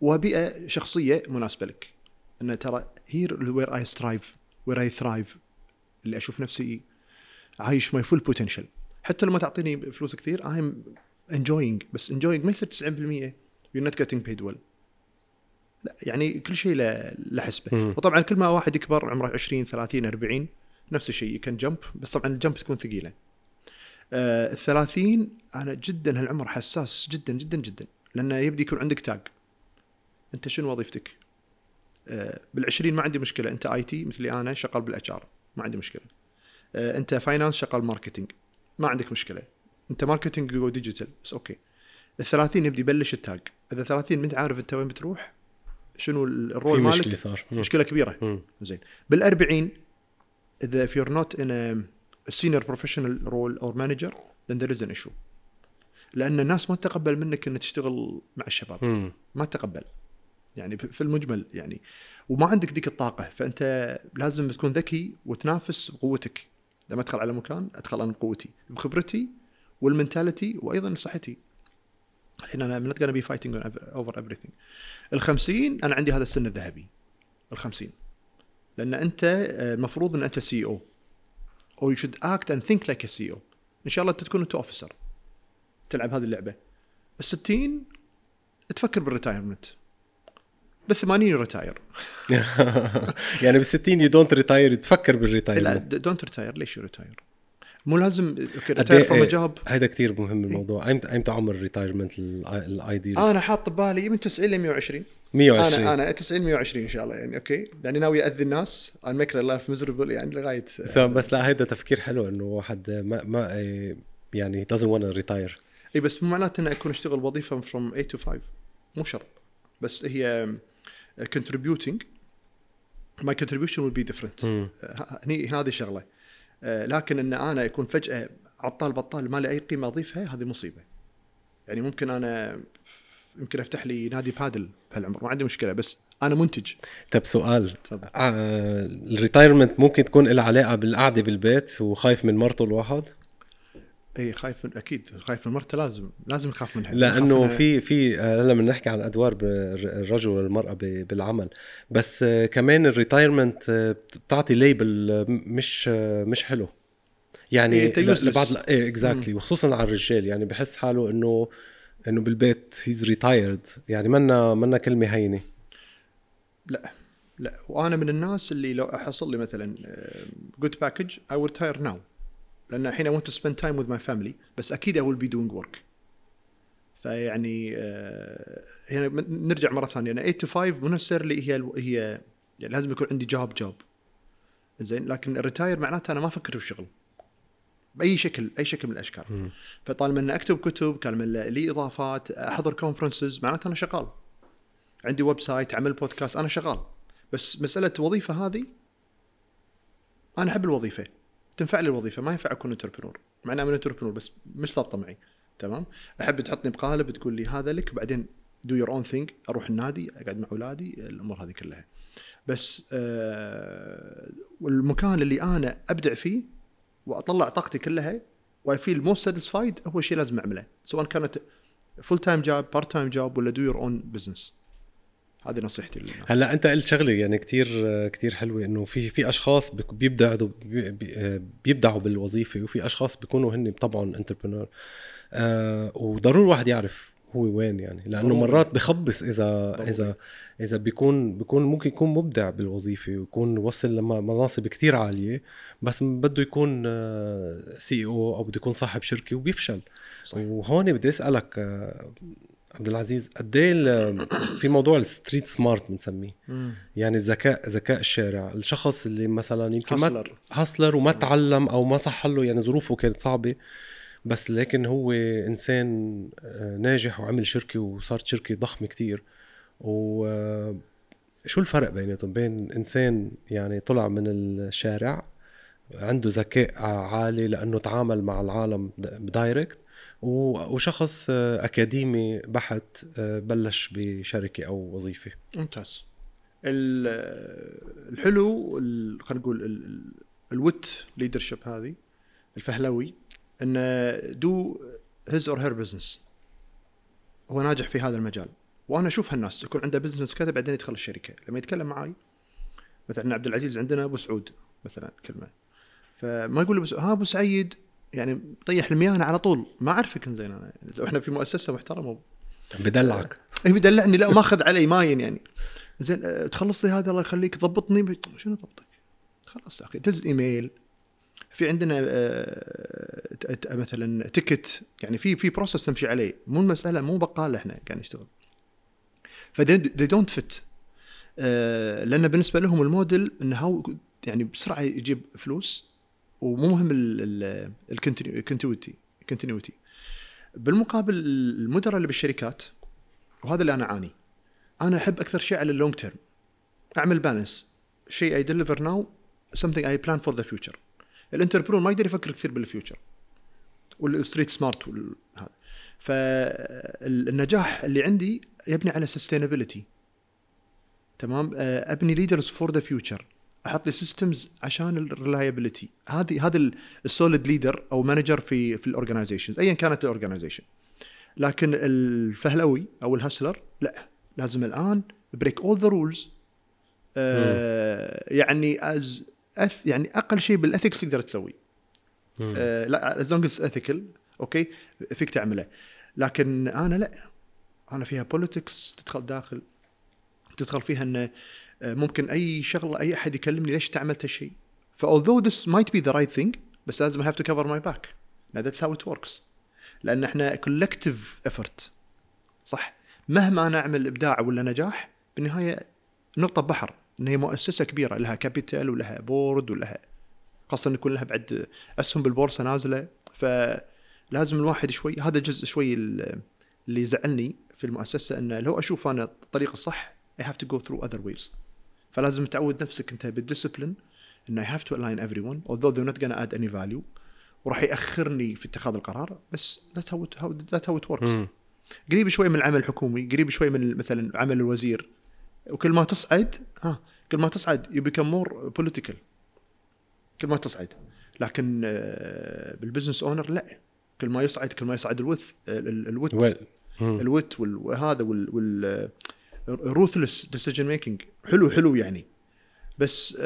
وبيئة شخصية مناسبة لك. إن ترى here where I strive where I thrive اللي أشوف نفسي عايش my full potential حتى لما تعطيني فلوس كثير I am enjoying بس enjoying ما يصير 90% you're not getting paid well. لا يعني كل شيء له له حسبه. مم. وطبعا كل ما واحد يكبر عمره 20 30 40 نفس الشيء. can jump بس طبعا ال jump تكون ثقيلة. آه ال 30 أنا جدا هالعمر حساس جدا جدا جدا. لأنه يبدي يكون عندك tag أنت شنو وظيفتك؟ آه بال20 ما عندي مشكلة. أنت IT مثلي أنا شغال بال HR ما عندي مشكلة. آه أنت finance شغال marketing ما عندك مشكلة. أنت marketing go digital بس أوكي. ال 30 يبدي يبلش ال tag إذا 30 ما أنت عارف أنت وين بتروح شنو ال role في مالك؟ مشكله صار. مم. مشكلة كبيرة. مم. زين. بال40 إذا if you're not in a senior professional role or manager then there is an issue. لأن الناس ما تتقبل منك إنك تشتغل مع الشباب. مم. ما تتقبل. يعني في المجمل يعني. وما عندك ذيك الطاقة. فأنت لازم تكون ذكي وتنافس بقوتك لما أدخل على مكان أدخل أنا بقوتي بخبرتي والمنتاليتي وأيضا صحتي. الحين أنا not gonna be fighting over everything. ال 50 أنا عندي هذا السن الذهبي. ال 50 لأن أنت آه، المفروض إن أنت CEO أو you should act and think like CEO إن شاء الله أنت تكون أنت officer تلعب هذه اللعبة. ال 60 تفكر بال retirement بال 80 retire يعني بال 60 you don't retire تفكر لا بال retirement don't retire ليش retire؟ مو لازم retire إيه- from a. job هذا كثير مهم الموضوع. ايمتى ايمتى عمر ال retirement ال ideal أنا حاط ببالي من 90 ل 120 120 أنا أنا 90 120 إن شاء الله يعني أوكي؟ يعني ناوي اذي الناس. Make their life miserable يعني لغاية so بس لا هيدا تفكير حلو إنه واحد ما ما إيه، يعني doesn't want to retire. إي بس مو معناته اني أكون أشتغل وظيفة from 8 to 5 مو شرط. بس هي contributing. My contribution will be different. آه، هني هذه شغله آه، لكن إن أنا يكون فجأة عطال بطال ما لي أي قيمة أضيفها هذه مصيبة. يعني ممكن أنا يمكن أفتح لي نادي بادل بهالعمر ما عندي مشكلة بس أنا منتج. طب سؤال. تفضل. آه ال retirement ممكن تكون لها علاقة بالقعدة بالبيت وخايف من مرته الواحد؟ إي خايف من أكيد خايف من مرته لازم لازم يخاف منها. لأنه في في آه، هلا بنحكي عن أدوار الرجل والمرأة بالعمل. بس آه، كمان ال retirement آه، بتعطي label مش مش حلو. يعني إيه،. لبعض إيه exactly وخصوصا على الرجال. يعني بحس حاله انه إنه بالبيت he's retired يعني منا منا كلمة هينة. لا لا. وأنا من الناس اللي لو حصل لي مثلا good package I retire now لأن الحين I want to spend time with my family بس أكيد I will be doing work. فيعني آه، هنا نرجع مرة ثانية. أنا 8 to 5 مو necessarily هي الو- هي يعني لازم يكون عندي job job زين لكن ال retire معناته أنا ما أفكر بالشغل بأي شكل أي شكل من الأشكال. فطالما إني أكتب كتب طالما لي إضافات أحضر conferences معناته أنا شغال. عندي website عمل بودكاست أنا شغال. بس مسألة وظيفة هذه أنا أحب الوظيفة. تنفع لي الوظيفة ما ينفع أكون entrepreneur مع إني entrepreneur بس مش ضابطة معي تمام؟ أحب تحطني بقالب تقول لي هذا لك وبعدين do your own thing أروح النادي أقعد مع أولادي الأمور هذه كلها. بس آه والمكان اللي أنا أبدع فيه وأطلع طاقتي كلها و I feel most satisfied هو شيء لازم أعمله سواء كانت full time job part time job ولا do your own business هذه نصيحتي للناس هلأ أنت قلت شغلة يعني كتير كتير حلوة إنه في في أشخاص بيبدعوا بي- بي- بيبدعوا بالوظيفة وفي أشخاص بيكونوا هن طبعا entrepreneur آه وضروري الواحد يعرف هو وين يعني لأنه ضروري. مرات بخبص إذا ضروري. إذا إذا بيكون بيكون ممكن يكون مبدع بالوظيفة ويكون وصل لمناصب كتير عالية بس بده يكون CEO أو بده يكون صاحب شركة وبيفشل صح. وهون بدي أسألك آه، عبد العزيز قد إيه في موضوع ال street smart بنسميه. يعني ذكاء ذكاء الشارع الشخص اللي مثلا يمكن hustler hustler وما تعلم أو ما صح له يعني ظروفه كانت صعبة بس لكن هو إنسان آه، ناجح وعمل شركة وصارت شركة ضخمة كتير. و آه، شو الفرق بيناتهم؟ بين إنسان يعني طلع من الشارع عنده ذكاء عالي لأنه تعامل مع العالم د- بدايركت و- وشخص آه، أكاديمي بحت آه، بلش بشركة أو وظيفة. ممتاز. ال- الحلو ال- خلينا نقول ال- ال- الوت leadership هذه الفهلوي انه do his or her business هو ناجح في هذا المجال. وأنا أشوف هالناس يكون عنده business كذا بعدين يدخل الشركة. لما يتكلم معاي مثلا عبد العزيز عندنا أبو سعود مثلا كلمة. فما يقول أبو سعود ها أبو سعيد يعني طيح الميانة على طول. ما اعرفك زين. أنا لو إحنا في مؤسسة محترمة. بدلعك. اي بيدلعني لا ماخذ علي ماين يعني. زين تخلص لي هذا الله يخليك. ضبطني. شنو ضبطك؟ خلاص يا أخي دز إيميل. في عندنا ت- مثلا ticket يعني في في process تمشي عليه. مو المسألة مو بقال إحنا قاعد نشتغل. ف they don't fit لأن بالنسبة لهم الموديل إنه هو يعني بسرعة يجيب فلوس. ومو مهم ال continuity continuity بالمقابل المدراء اللي بالشركات وهذا اللي أنا أعاني. أنا أحب أكثر شيء على ال long term أعمل balance شيء I deliver now something I plan for the future ال entrepreneur ما يقدر يفكر كثير بال future. وال street smart هذا. فالنجاح اللي عندي يبني على sustainability تمام؟ أبني leaders for the future أحط لي systems عشان ال reliability هذه هذا ال solid leader أو manager في في ال organization ايا كانت ال organization لكن الفهلوي أو ال hustler لا. لازم الآن break all the rules يعني as eth يعني أقل شيء بال ethics تقدر تسوي. مم. آه لا as long ethical okay؟ فيك تعمله. لكن أنا لا. أنا فيها politics تدخل داخل تدخل فيها إنه ممكن أي شغلة أي أحد يكلمني ليش انت عملت هالشيء. ف although this might be the right thing بس لازم to cover my back. Now that's how it works. لأن إحنا collective effort صح؟ مهما أنا اعمل إبداع ولا نجاح بالنهاية نقطة بحر. ان هي مؤسسة كبيرة لها capital ولها board ولها خاصة ان يكون لها بعد أسهم بالبورصة نازلة. فلازم الواحد شوي هذا جزء شوي ال- اللي يزعلني في المؤسسة إنه لو أشوف أنا الطريق الصح I have to go through other ways. فلازم تعود نفسك انت بال discipline ان I have to align everyone although they're not gonna add any value. وراح يأخرني في اتخاذ القرار بس that's how it, how, that's how it works. مم. قريب شوي من العمل الحكومي قريب شوي من مثلا عمل الوزير. وكل ما تصعد ها كل ما تصعد you become more political. كل ما تصعد. لكن آه، بال business owner لا. كل ما يصعد كل ما يصعد الوث الوت. الوت وال- وهذا وال وال ruthless decision making حلو حلو يعني. بس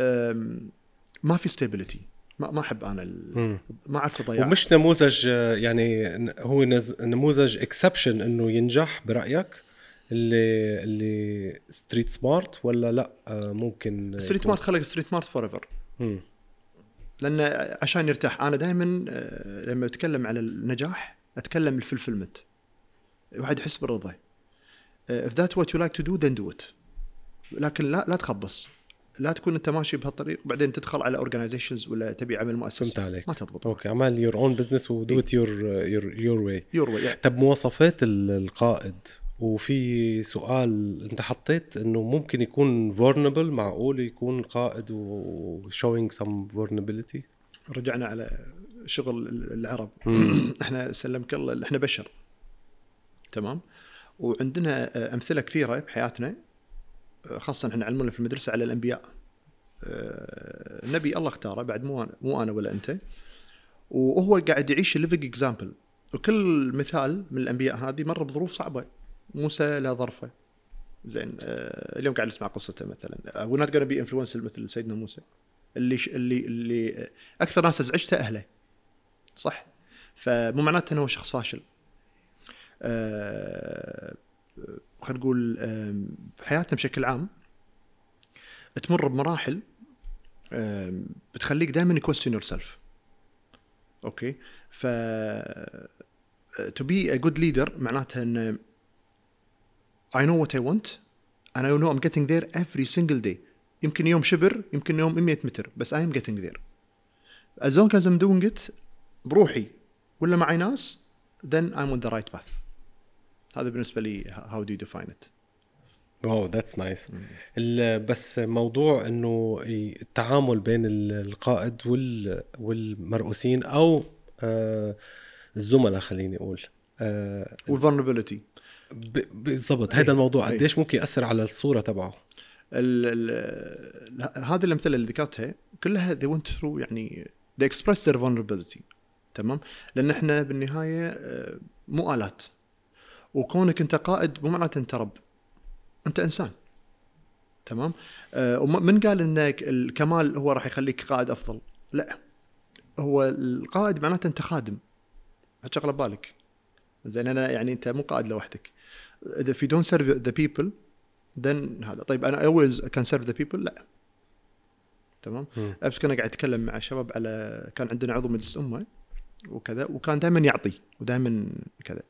ما في stability ما ما أحب أنا. ما أعرف اضيع ومش نموذج آه، يعني هو نز- نموذج exception إنه ينجح برأيك؟ اللي اللي street smart ولا لأ؟ آه، ممكن street يكون- smart خلق street smart forever. لأن عشان يرتاح. أنا دائما لما أتكلم على النجاح أتكلم ال fulfillment الواحد يحس بالرضا. If that's what you like to do then do it. لكن لا لا تخبص. لا تكون أنت ماشي بهالطريق وبعدين تدخل على organizations ولا تبي عمل مؤسسة. فهمت عليك. ما تضبط. okay عمل your own business و do it your your your way your يعني طب مواصفات ال- القائد. وفي سؤال أنت حطيت إنه ممكن يكون vulnerable معقول يكون القائد و showing some vulnerability رجعنا على شغل العرب. إحنا سلمك الله إحنا بشر. تمام؟ وعندنا آه، أمثلة كثيرة بحياتنا آه، خاصة إحنا علمونا في المدرسة على الأنبياء. آه، النبي الله اختاره بعد مو مو أنا ولا أنت. وهو قاعد يعيش ال living example وكل مثال من الأنبياء هذه مر بظروف صعبة. موسى لا ظرفه. زين اليوم قاعد نسمع قصته مثلا. why not be influencer مثل سيدنا موسى. اللي. اللي اللي أكثر ناس ازعجته أهله. صح؟ فمو معناته إنه هو شخص فاشل. آه، خلينا نقول آه، حياتنا بشكل عام تمر بمراحل آه، بتخليك دائما question yourself okay؟ ف to be a good leader معناتها إن I know what I want أنا I know I'm getting there every single day يمكن يوم شبر يمكن يوم 100 متر بس I am getting there as long as I'm doing it بروحي ولا معي ناس then I'm on the right path هذا بالنسبة لي do you define it? wow that's nice بس موضوع إنه التعامل بين ال- القائد وال والمرؤوسين أو آه، الزملاء خليني أقول. آه، ب- بالضبط أي، هذا الموضوع أي. قديش ممكن يأثر على الصورة تبعه؟ هذه الأمثلة اللي ذكرتها كلها they went through يعني they expressed their vulnerability تمام؟ لأن إحنا بالنهاية آه، مو آلات. وكونك انت قائد مو معناته انت رب. انت انسان. تمام؟ آه، ومن قال إنك الكمال هو راح يخليك قائد أفضل؟ لا. هو القائد معناته أنت خادم. هتشغله ببالك. زين أنا يعني أنت مو قائد لوحدك. اذا you don't serve the people then هذا. طيب أنا always can serve the people لا. تمام. امس كنا قاعد أتكلم مع شباب على كان عندنا عضو مجلس أمة وكذا وكان دائما يعطي ودائما كذا.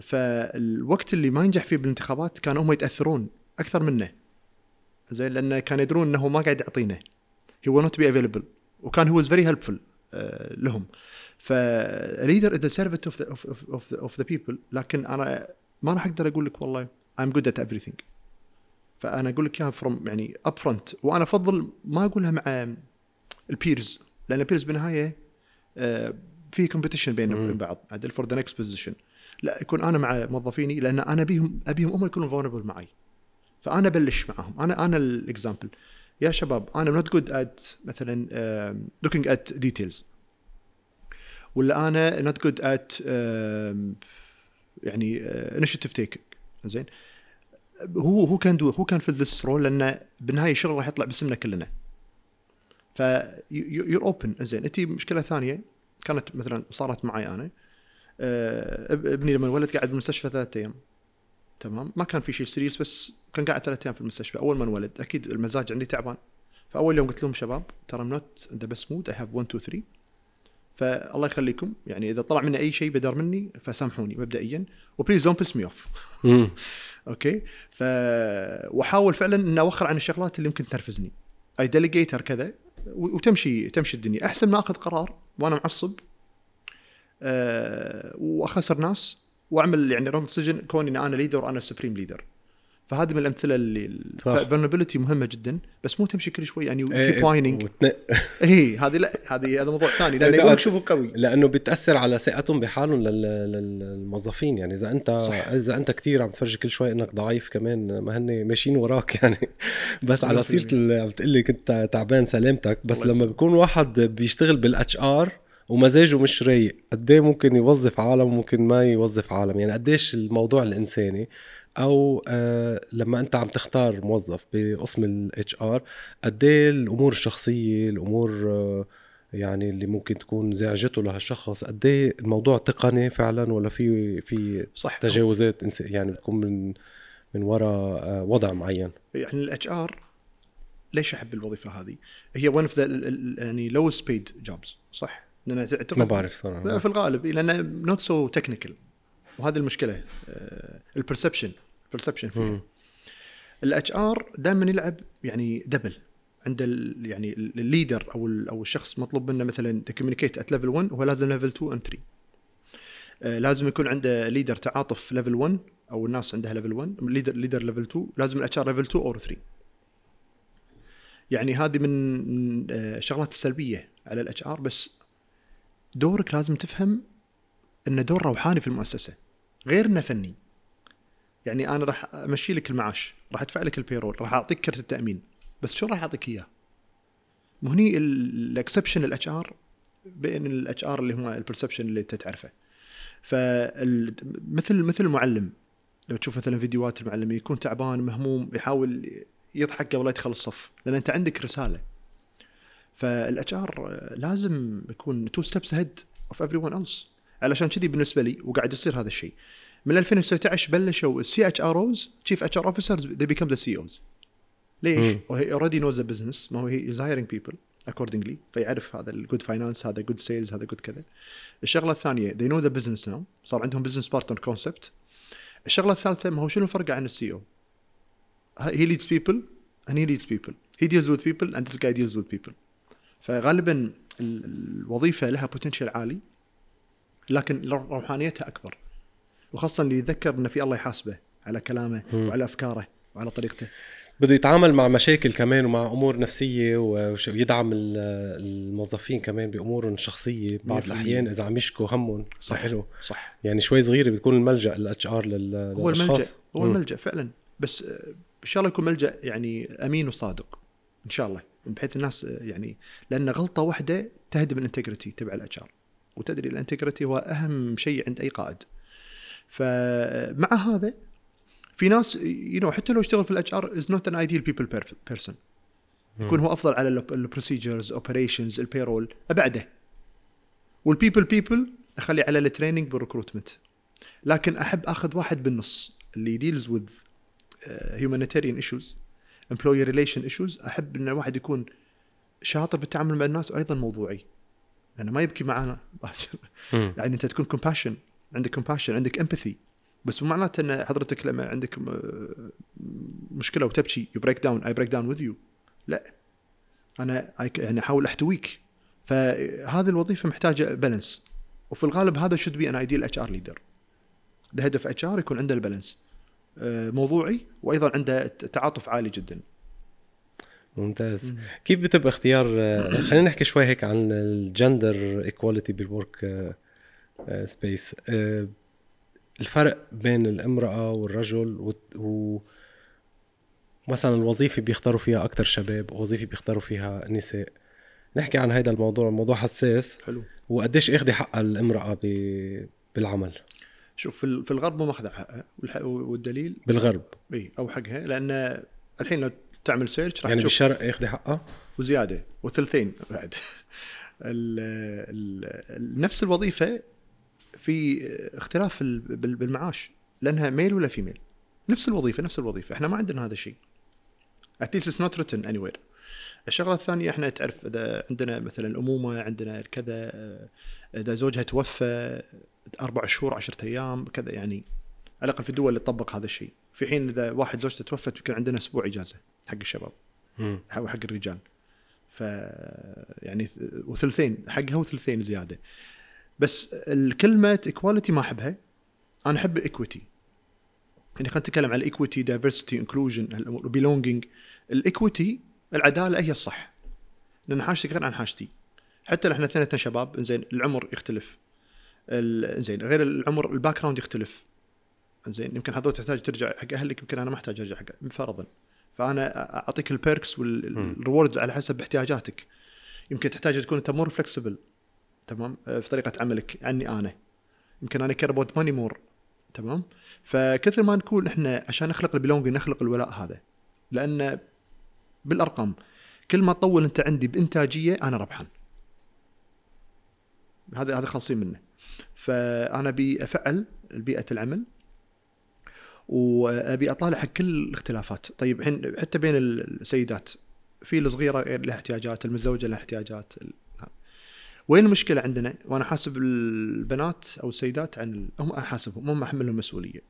فالوقت اللي ما ينجح فيه بالانتخابات كانوا هم يتأثرون أكثر منه. زين لأن كانوا يدرون إنه ما قاعد يعطينا. He will not be available. وكان هو very helpful آه لهم. ف leader is the servant of the of, of, of, the, of the people. لكن أنا ما راح أقدر أقول لك والله I'm good at everything. فأنا أقول لك إياها from يعني up front وأنا أفضل ما أقولها مع ال peers لأن ال peers بالنهاية آه، في competition بين بعض. عدل for the next position لا يكون أنا مع موظفيني لأن أنا ابيهم أبيهم هم يكونوا vulnerable معي. فأنا أبلش معاهم أنا أنا ال example يا شباب أنا not good at مثلا looking at details ولا أنا not good at يعني initiative taking زين؟ هو هو can do هو can fill this role لأن بالنهاية الشغل راح يطلع باسمنا كلنا. ف you're open زين؟ أنت مشكلة ثانية؟ كانت مثلا صارت معي أنا. آه، اب- ابني لما ولد قاعد بالمستشفى ثلاثة أيام. تمام؟ ما كان في شيء serious بس كان قاعد ثلاثة أيام في المستشفى أول ما انولد. أكيد المزاج عندي تعبان. فأول يوم قلت لهم شباب ترى not the best mood I have 1 2 3 فالله يخليكم يعني إذا طلع مني أي شيء بدر مني فسامحوني مبدئيا. و please don't piss me off. okay؟ ف وأحاول فعلا ان أوخر عن الشغلات اللي ممكن تنرفزني. I delegate كذا. وتمشي تمشي الدنيا. أحسن ما أخذ قرار وأنا معصب أه وأخسر ناس وأعمل يعني wrong decision كوني إن أنا leader وأنا supreme leader فهذه من الأمثلة اللي صح. فال vulnerability مهمة جدا بس مو تمشي كل شوي يعني إيه، keep whining إي هذه لا هذه هذا موضوع ثاني لأنه لا، يبغونك يشوفوا قوي لأنه بتأثر على ثقتهم بحالهم لل- لل- للموظفين يعني إذا أنت صح. إذا أنت كثير عم تفرجي كل شوي إنك ضعيف كمان ما هن ماشيين وراك يعني بس على سيرة ال- عم تقول لي كنت تعبان سلامتك بس لما. بيكون واحد بيشتغل بال HR ومزاجه مش رايق قد إيه ممكن يوظف عالم وممكن ما يوظف عالم يعني قديش الموضوع الإنساني أو آه لما أنت عم تختار موظف بقسم ال HR قد إيه الأمور الشخصية الأمور آه يعني اللي ممكن تكون زعجته لهالشخص قد إيه الموضوع تقني فعلا ولا في في صح تجاوزات يعني بتكون من من وراء آه، وضع معين؟ يعني ال HR ليش أحب الوظيفة هذه؟ هي one of the يعني lowest paid jobs صح؟ لأن اعتقد ما بعرف صراحة. في الغالب لأن not so technical وهذه المشكلة ال perception ال perception فيها. ال HR دائما يلعب يعني double عند ال يعني ال leader أو ال أو الشخص مطلوب منه مثلا to communicate at level 1 هو لازم level 2 and 3 آه، لازم يكون عنده leader تعاطف level 1 أو الناس عندها level 1 leader leader level 2 لازم ال HR level 2 أو 3 يعني هذه من من، آه، الشغلات السلبية على ال HR بس دورك لازم تفهم انه دور روحاني في المؤسسة غير إنه فني. يعني أنا راح أمشي لك المعاش راح أدفع لك ال payroll راح أعطيك كرت التأمين. بس شو راح أعطيك إياه؟ مو هني ال exception ال HR بين ال HR اللي هو ال perception اللي أنت تعرفه. فمثل مثل المعلم لو تشوف مثلا فيديوهات المعلم يكون تعبان مهموم يحاول يضحك قبل لا يدخل الصف لأن أنت عندك رسالة. فال HR لازم يكون two steps ahead of everyone علشان كذي بالنسبة لي وقاعد يصير هذا الشيء. من 2019 بلشوا ال CHROs chief HR officers they become the CEOs ليش؟ و he already knows the business ما هو he is hiring people accordingly فيعرف هذا ال good finance هذا good sales هذا good كذا. الشغلة الثانية they know the business now صار عندهم business partner concept الشغلة الثالثة ما هو شنو الفرق عن ال CEO؟ he leads people and he leads people he deals with people and this guy deals with people فغالبا الوظيفة لها potential عالي لكن روحانيتها أكبر. وخاصة اللي يتذكر ان في الله يحاسبه على كلامه مم. وعلى أفكاره وعلى طريقته. بده يتعامل مع مشاكل كمان ومع أمور نفسية ويدعم ال- الموظفين كمان بامورهم الشخصيه بعض 100% الأحيان إذا عم يشكوا همهم. صح. حلو. صح. يعني شوي صغيرة بتكون الملجأ ال HR هو الملجأ هو. الملجأ فعلا. بس إن شاء الله يكون ملجأ يعني أمين وصادق إن شاء الله. بحيث الناس يعني لأن غلطة واحدة تهدم ال integrity تبع ال HR وتدري ال integrity هو أهم شيء عند أي قائد. فمع هذا في ناس you know حتى لو اشتغل في ال HR is not an ideal people person يكون هو أفضل على ال procedures operations ال payroll أبعده. وال people people اخلي على ال training بال recruitment لكن أحب أخذ واحد بالنص اللي deals with humanitarian issues employee relation issues أحب إن الواحد يكون شاطر بالتعامل مع الناس وأيضا موضوعي. لأنه ما يبكي معانا. يعني أنت تكون compassion عندك compassion عندك empathy بس مو معناته إن حضرتك لما عندك م- مشكلة وتبكي you break down I break down with you لا. أنا يعني أحاول أحتويك. فهذه الوظيفة محتاجة balance وفي الغالب هذا should be an ideal HR leader of HR يكون عنده ال balance. آه، موضوعي وأيضا عنده تعاطف عالي جدا. ممتاز. كيف بتبقى اختيار آه، خلينا نحكي شوي هيك عن ال gender equality بال workspace الفرق بين الامرأة والرجل و, و مثلا الوظيفة بيختاروا فيها أكثر شباب وظيفة بيختاروا فيها نساء. نحكي عن هذا الموضوع الموضوع حساس. حلو. وقديش اخذي حقها الامرأة ب... بالعمل؟ شوف في ال- في الغرب مو ماخذه حقها. والدليل؟ بالغرب. إي أو حقها. لأن الحين لو تعمل سيرش راح يعني تشوف بالشرق اخذي حقها؟ وزيادة. وثلثين بعد. ال ال نفس الوظيفة في اختلاف بالمعاش لانها ميل ولا فيميل نفس الوظيفة نفس الوظيفة. إحنا ما عندنا هذا الشيء. At least it's not written anywhere. الشغلة الثانية إحنا تعرف إذا عندنا مثلا الأمومة عندنا كذا آه، إذا زوجها توفى أربع شهور عشرة أيام كذا يعني. على الأقل في الدول اللي تطبق هذا الشيء. في حين إذا واحد زوجته توفت يمكن عندنا أسبوع إجازة حق الشباب. أو حق الرجال. ف يعني وثلثين حقها وثلثين زيادة. بس الكلمة equality ما أحبها. أنا أحب equity يعني خلينا نتكلم عن ال equity diversity inclusion belonging ال equity العدالة هي الصح. لأن حاجتك غير عن حاجتي. حتى لو إحنا اثنيناتنا شباب زين العمر يختلف. زين غير العمر ال background يختلف. زين يمكن حضرتك تحتاج ترجع حق أهلك يمكن أنا ما أحتاج أرجع حق فرضا. فأنا أعطيك ال perks وال rewards على حسب احتياجاتك. يمكن تحتاج تكون أنت more flexible تمام؟ آه، في طريقة عملك عني أنا. يمكن أنا care about money more تمام؟ فكثر ما نكون إحنا عشان نخلق ال belonging نخلق الولاء هذا. لأن بالأرقام كل ما تطول أنت عندي بإنتاجية أنا ربحان. هذا هذا خالصين منه. فأنا أبي أفعل بيئة العمل وأبي أطالع حق كل الاختلافات. طيب الحين حتى بين السيدات في الصغيرة لها احتياجات المتزوجة لها احتياجات. وين المشكلة عندنا؟ وأنا حاسب البنات أو السيدات عن هم أحاسبهم هم أحملهم مسؤولية.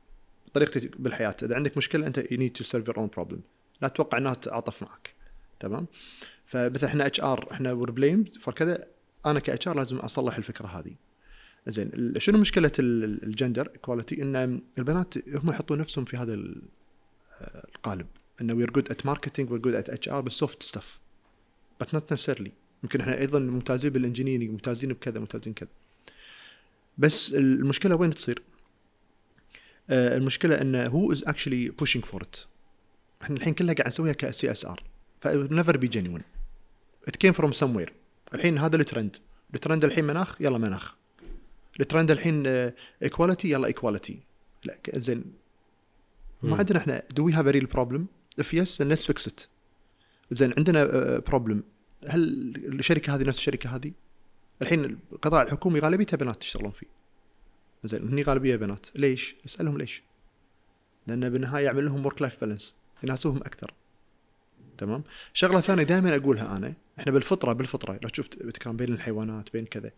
طريقتي بالحياة إذا عندك مشكلة أنت you need to solve your own problem. لا تتوقع إنها تتعاطف معك تمام؟ فمثلا إحنا HR إحنا we're blamed for كذا. أنا ك HR لازم أصلح الفكرة هذه. زين شنو مشكلة ال- ال gender equality إن البنات هم يحطون نفسهم في هذا ال- القالب. إنه we're good at marketing we're good at HR بال soft stuff بس not necessarily يمكن إحنا أيضا ممتازين بال engineering ممتازين بكذا ممتازين كذا. بس المشكلة وين تصير؟ آه، المشكلة انه who is actually pushing for it إحنا الحين كلها قاعد نسويها ك CSR ف never been genuine it came from somewhere الحين هذا ال trend ال trend الحين مناخ يلا مناخ. الترند الحين equality يلا ايكواليتي لا زين. ما. عندنا إحنا do we have a real problem if yes let's fix it زين عندنا problem هل الشركة هذه نفس الشركة هذه؟ الحين القطاع الحكومي غالبيته بنات تشتغلون فيه زين هني غالبية بنات ليش؟ اسألهم ليش؟ لأن بالنهاية يعمل لهم work life balance يناسبهم أكثر تمام؟ شغلة ثانية دائما أقولها أنا إحنا بالفطرة بالفطرة لو شفت بتكلم بين الحيوانات بين كذا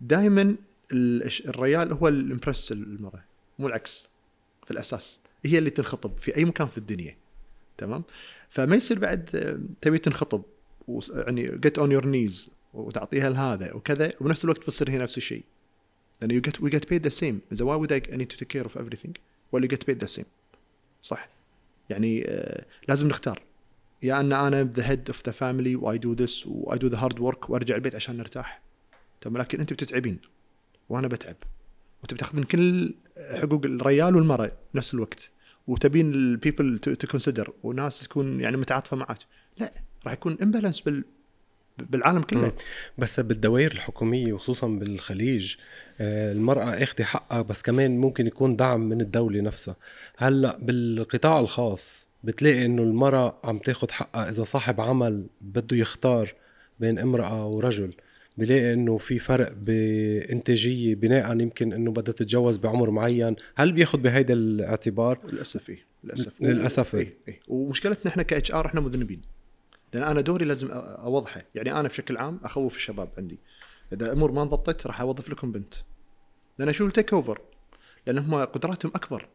دائما الريال هو ال impress المرأة مو العكس في الأساس هي اللي تنخطب في أي مكان في الدنيا تمام فما يصير بعد آه، تبي تنخطب يعني get on your knees وتعطيها لهذا وكذا وبنفس الوقت بتصير هي نفس الشيء. لأن you get we get paid the same إذا why would I need to take care of everything? ولا get paid the same صح. يعني آه لازم نختار. يا أن أنا the head of the family و I do this و I do the hard work وأرجع البيت عشان نرتاح. تمام لكن أنت بتتعبين وأنا بتعب. وتبي تأخذين كل حقوق الرجال والمرأة بنفس الوقت. وتبين ال people to consider وناس تكون يعني متعاطفة معك لا. راح يكون imbalance بال بالعالم كله. مم. بس بالدوائر الحكومية وخصوصا بالخليج آه، المرأة أخذ حقها بس كمان ممكن يكون دعم من الدولة نفسها. هلأ بالقطاع الخاص بتلاقي إنه المرأة عم تاخد حقها إذا صاحب عمل بده يختار بين امرأة ورجل بلاقي إنه في فرق بإنتاجية بناء يمكن إنه بدها تتجوز بعمر معين. هل بياخد بهيدا الاعتبار؟ للأسف إيه للأسف. للأسف. إيه. إيه ومشكلتنا إحنا ك HR إحنا مذنبين. لأن أنا دوري لازم أوضحه. يعني أنا بشكل عام أخوف الشباب عندي. إذا أمور ما انضبطت راح أوظف لكم بنت. لأن she'll take over لأن هم قدراتهم أكبر.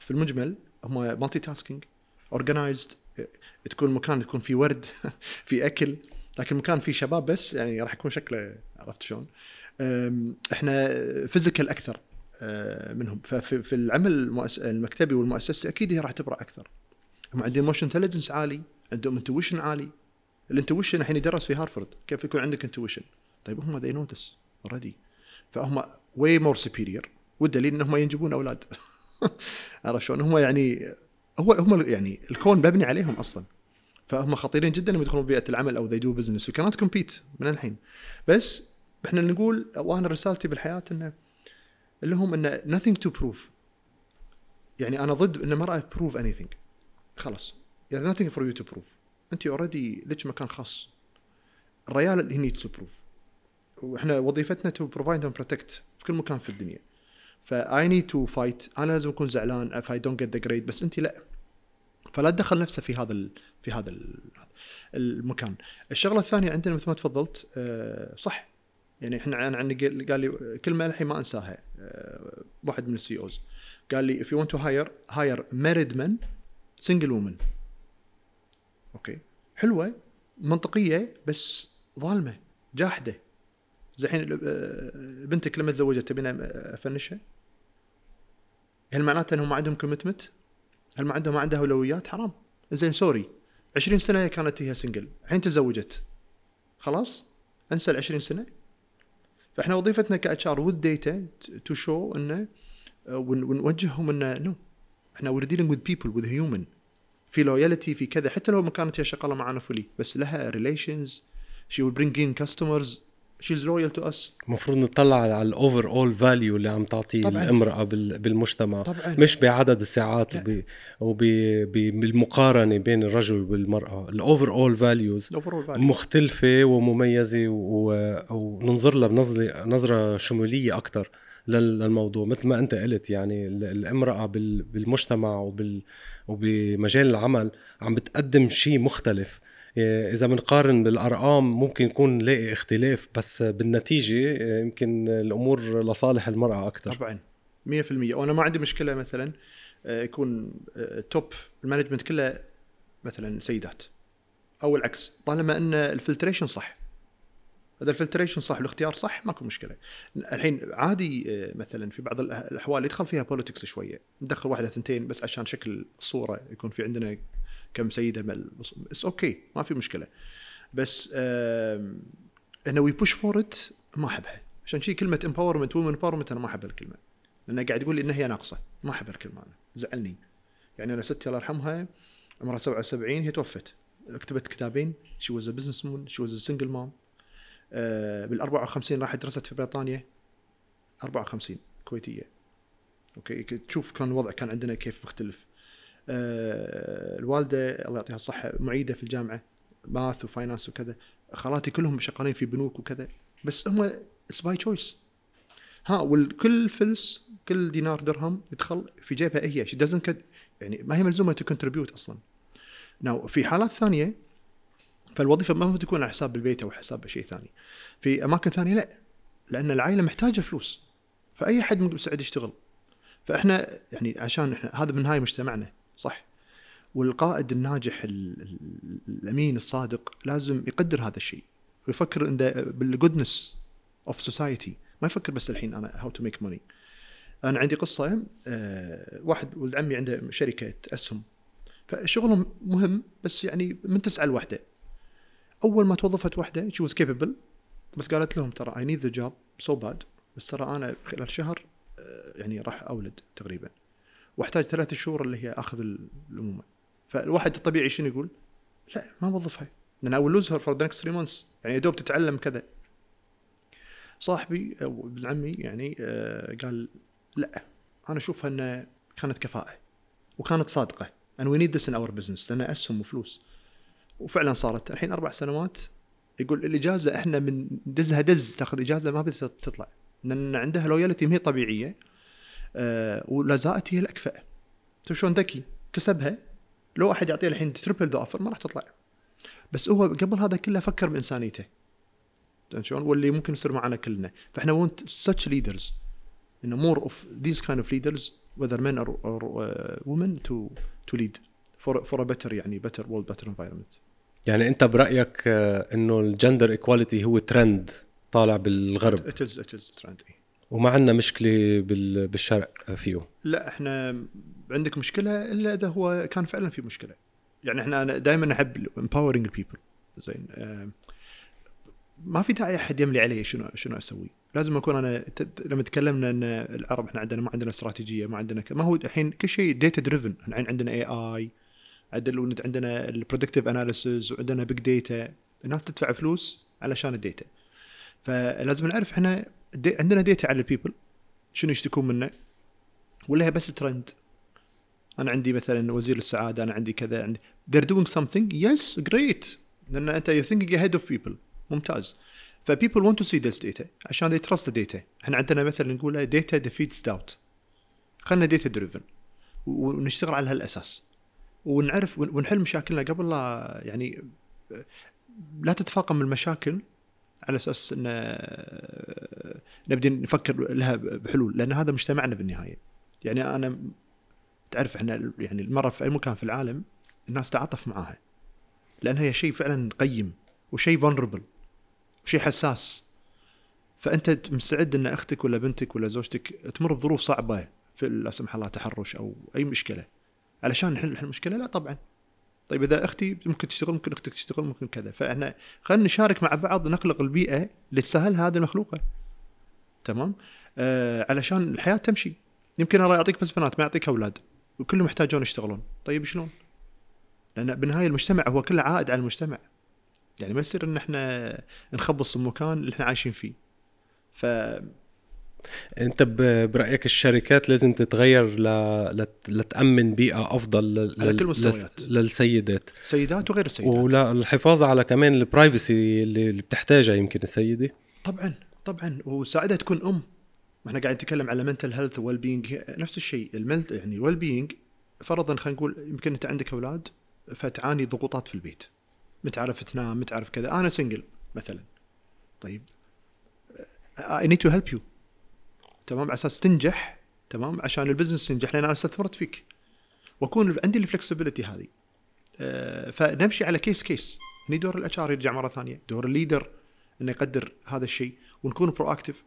في المجمل هم multitasking organized تكون مكان يكون فيه ورد في أكل. لكن مكان فيه شباب بس يعني راح يكون شكله عرفت شلون؟ إحنا physical أكثر منهم. ففي في العمل المكتبي والمؤسسي أكيد هي راح تبرع أكثر. هم عندهم emotional intelligence عالي. عندهم intuition عالي. ال intuition الحين يدرس في هارفرد. كيف يكون عندك intuition طيب هم know this already. فهم way more superior. والدليل إنهم ينجبون أولاد. عرفت شلون؟ هم يعني هو هم يعني الكون مبني عليهم أصلا. فهم خطيرين جدا لما يدخلون بيئة العمل أو they do business. You cannot compete من الحين. بس إحنا نقول وأنا رسالتي بالحياة إنه اللي هم انه nothing to prove. يعني أنا ضد إن المرأة prove anything. خلاص. يعني nothing for you to prove. أنت اوريدي لك مكان خاص. الرجال اللي needs to prove. وإحنا وظيفتنا to provide and protect في كل مكان في الدنيا. ف I need to fight. أنا لازم أكون زعلان if I don't get the grade. بس أنت لا. فلا تدخل نفسه في هذا ال... في هذا ال... المكان. الشغلة الثانية عندنا مثل ما تفضلت آه، صح. يعني إحنا أنا عندي قال لي كلمة الحين ما أنساها. آه، واحد من السي اوز قال لي if you want to hire hire married men single woman okay. حلوة منطقية بس ظالمة جاحدة. زي الحين آه، بنتك لما تزوجت تبينا أفنشها. هل معناته إنهم ما عندهم commitment؟ هل ما عندهم ما عندها أولويات؟ حرام. زين sorry 20 سنة كانت هي single الحين تزوجت. خلاص؟ أنسى ال 20 سنة. فإحنا وظيفتنا ك HR with data to show إنه آه، ونوجههم إنه no إحنا we're dealing with people with human في loyalty في كذا. حتى لو ما كانت هي شغالة معنا fully بس لها relations she will bring in customers she's loyal to us المفروض نطلع على ال overall value اللي عم تعطيه الامرأة بالمجتمع. طبعا. مش بعدد الساعات وب... وب... بالمقارنة بين الرجل والمرأة. ال overall values مختلفة ومميزة و... وننظر لها بنظرة نظرة شمولية أكثر للموضوع. مثل ما أنت قلت يعني الامرأة بالمجتمع وبال وبمجال العمل عم بتقدم شيء مختلف. إذا بنقارن بالأرقام ممكن يكون نلاقي اختلاف بس بالنتيجة يمكن الأمور لصالح المرأة أكثر طبعا 100% وأنا ما عندي مشكلة مثلا آه، يكون top آه، ال management كله مثلا سيدات. أو العكس طالما إن ال filtration صح. اذا ال filtration صح والاختيار صح ماكو مشكلة. الحين عادي آه، مثلا في بعض الأحوال يدخل فيها politics شوية. ندخل واحدة ثنتين بس عشان شكل الصورة يكون في عندنا كم سيدة it's okay ما في مشكلة. بس إنه we push for it ما أحبها. عشان شيء كلمة empowerment و women empowerment أنا ما أحب الكلمة. لأنه قاعد يقول لي انها هي ناقصة. ما أحب الكلمة أنا. زعلني. يعني أنا ستي الله يرحمها عمرها 77 هي توفت. كتبت كتابين. she was business woman she was single mom بال 54 راحت درست في بريطانيا؟ 54 كويتية. okay تشوف كان الوضع كان عندنا كيف مختلف. آه، الوالدة الله يعطيها الصحة معيدة في الجامعة math و finance وكذا. خالاتي كلهم شغالين في بنوك وكذا. بس هم it's by choice ها والكل فلس كل دينار درهم يدخل في جيبها هي. she doesn't يعني ما هي ملزومة ت contribute أصلا. now في حالات ثانية فالوظيفة ما تكون على حساب البيت أو حساب شيء ثاني. في أماكن ثانية لا لأن العائلة محتاجة فلوس. فأي حد مستعد يشتغل. فإحنا يعني عشان إحنا هذا من هاي مجتمعنا صح؟ والقائد الناجح الأمين الصادق لازم يقدر هذا الشيء. ويفكر بال goodness of society ما يفكر بس الحين أنا how to make money أنا عندي قصة آه، واحد ولد عمي عنده شركة أسهم. فشغلهم مهم بس يعني من تسعة لوحدة أول ما توظفت وحدة she was capable بس قالت لهم ترى I need the job so bad بس ترى أنا خلال شهر آه، يعني راح أولد تقريبا. واحتاج ثلاثة شهور اللي هي آخذ الامومه فالواحد الطبيعي شنو يقول؟ لا ما وظفها لأن I'll lose for the next 3 months يعني يا دوب تتعلم كذا. صاحبي أو ابن عمي يعني آه قال لا أنا أشوفها انه كانت كفاءة وكانت صادقة. And we need this in our business لأن أسهم وفلوس. وفعلا صارت. الحين أربع سنوات يقول الإجازة إحنا من دزها دز تأخذ إجازة ما تطلع. لأن عندها loyalty ما هي طبيعيه ولا زالت هي الأكفأ. شوف شلون ذكي. كسبها لو أحد يعطيه الحين triple the offer ما راح تطلع. بس هو قبل هذا كله فكر بإنسانيته. شلون؟ واللي ممكن يصير معنا كلنا. فإحنا want such leaders. إنه more of these kind of leaders whether men or, or uh, women to to lead. For يعني better world better environment. يعني انت برأيك آه، انه ال gender equality هو ترند طالع بالغرب؟ It is trend وما عندنا مشكلة بالشرق فيه؟ لا إحنا عندك مشكلة إلا إذا هو كان فعلا في مشكلة. يعني إحنا أنا دائما أحب empowering people. زين ما في داعي أحد يملي علي شنو شنو أسوي. لازم أكون أنا لما تكلمنا إن العرب إحنا عندنا ما عندنا استراتيجية ما عندنا ما هو الحين كل شيء data driven الحين عندنا AI عندنا ال predictive analysis وعندنا big data الناس تدفع فلوس علشان ال data فلازم نعرف إحنا عندنا data على ال people شنو يشتكون منه؟ ولا هي بس ترند أنا عندي مثلا وزير السعادة أنا عندي كذا عندي they're doing something. Yes great. لأن أنت you're thinking ahead of people. ممتاز. ف people want to see this data عشان they trust the data. إحنا عندنا مثلا نقول data defeats doubt. خلنا data driven. ونشتغل على هالأساس. ونعرف ون- ونحل مشاكلنا قبل لا يعني لا تتفاقم المشاكل على أساس إن نبدي نفكر لها بحلول لأن هذا مجتمعنا بالنهاية. يعني أنا تعرف إحنا يعني المراه في أي مكان في العالم الناس تعاطف معاها لأن هي شيء فعلا قيم وشيء فولنربل وشيء حساس. فأنت مستعد إن أختك ولا بنتك ولا زوجتك تمر بظروف صعبة في لا سمح الله تحرش أو أي مشكلة. علشان نحل المشكلة؟ لا طبعا. طيب إذا أختي ممكن تشتغل ممكن أختك تشتغل ممكن كذا. فإحنا خلينا نشارك مع بعض نخلق البيئة اللي تسهلها هذه المخلوقة. تمام؟ آه علشان الحياة تمشي. يمكن الله يعطيك بس بنات ما يعطيك أولاد. وكلهم يحتاجون يشتغلون. طيب شلون؟ لأن بالنهاية المجتمع هو كله عائد على المجتمع. يعني ما يصير إن إحنا نخبص المكان اللي إحنا عايشين فيه. ف انت برأيك الشركات لازم تتغير ل... لت... لتأمن بيئة أفضل لل... على كل المستويات. للسيدات. سيدات وغير السيدات. وللحفاظ على كمان البرايفسي اللي بتحتاجها يمكن السيدة. طبعا طبعا. وساعدها تكون أم. ما إحنا قاعد نتكلم على mental health well-being نفس الشيء ال ment يعني well-being فرضا خلينا نقول يمكن أنت عندك أولاد فتعاني ضغوطات في البيت. متعرف تنام متعرف كذا. أنا single مثلا. طيب. I need to help you تمام؟ على أساس تنجح تمام؟ عشان ال business ينجح لأن أنا أستثمرت فيك. وأكون عندي ال flexibility هذه. آه، فنمشي على case case هني دور ال HR يرجع مرة ثانية. دور ال leader إنه يقدر هذا الشيء. ونكون proactive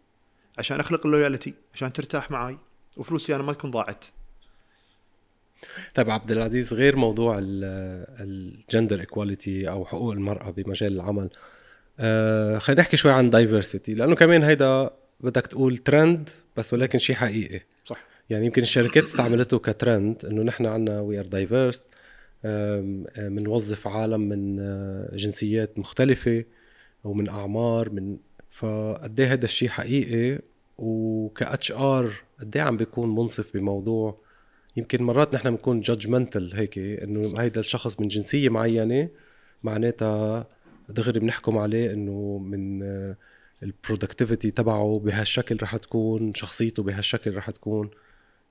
عشان أخلق ال loyalty عشان ترتاح معي وفلوسي أنا ما تكون ضاعت. طيب عبد العزيز غير موضوع ال gender equality أو حقوق المرأة بمجال العمل آه خلينا نحكي شوي عن diversity لأنه كمان هيدا بدك تقول ترند بس ولكن شيء حقيقي. صح. يعني يمكن الشركات استعملته كترند إنه نحن عنا we are diverse بنوظف عالم من آه، جنسيات مختلفة ومن أعمار من ... فقد إيه هذا الشيء حقيقي؟ وك HR قد إيه عم بيكون منصف بموضوع؟ يمكن مرات نحن بنكون judgmental هيك إنه هيدا الشخص من جنسية معينة معناتها دغري بنحكم عليه إنه من ال productivity تبعه بهالشكل رح تكون شخصيته بهالشكل رح تكون.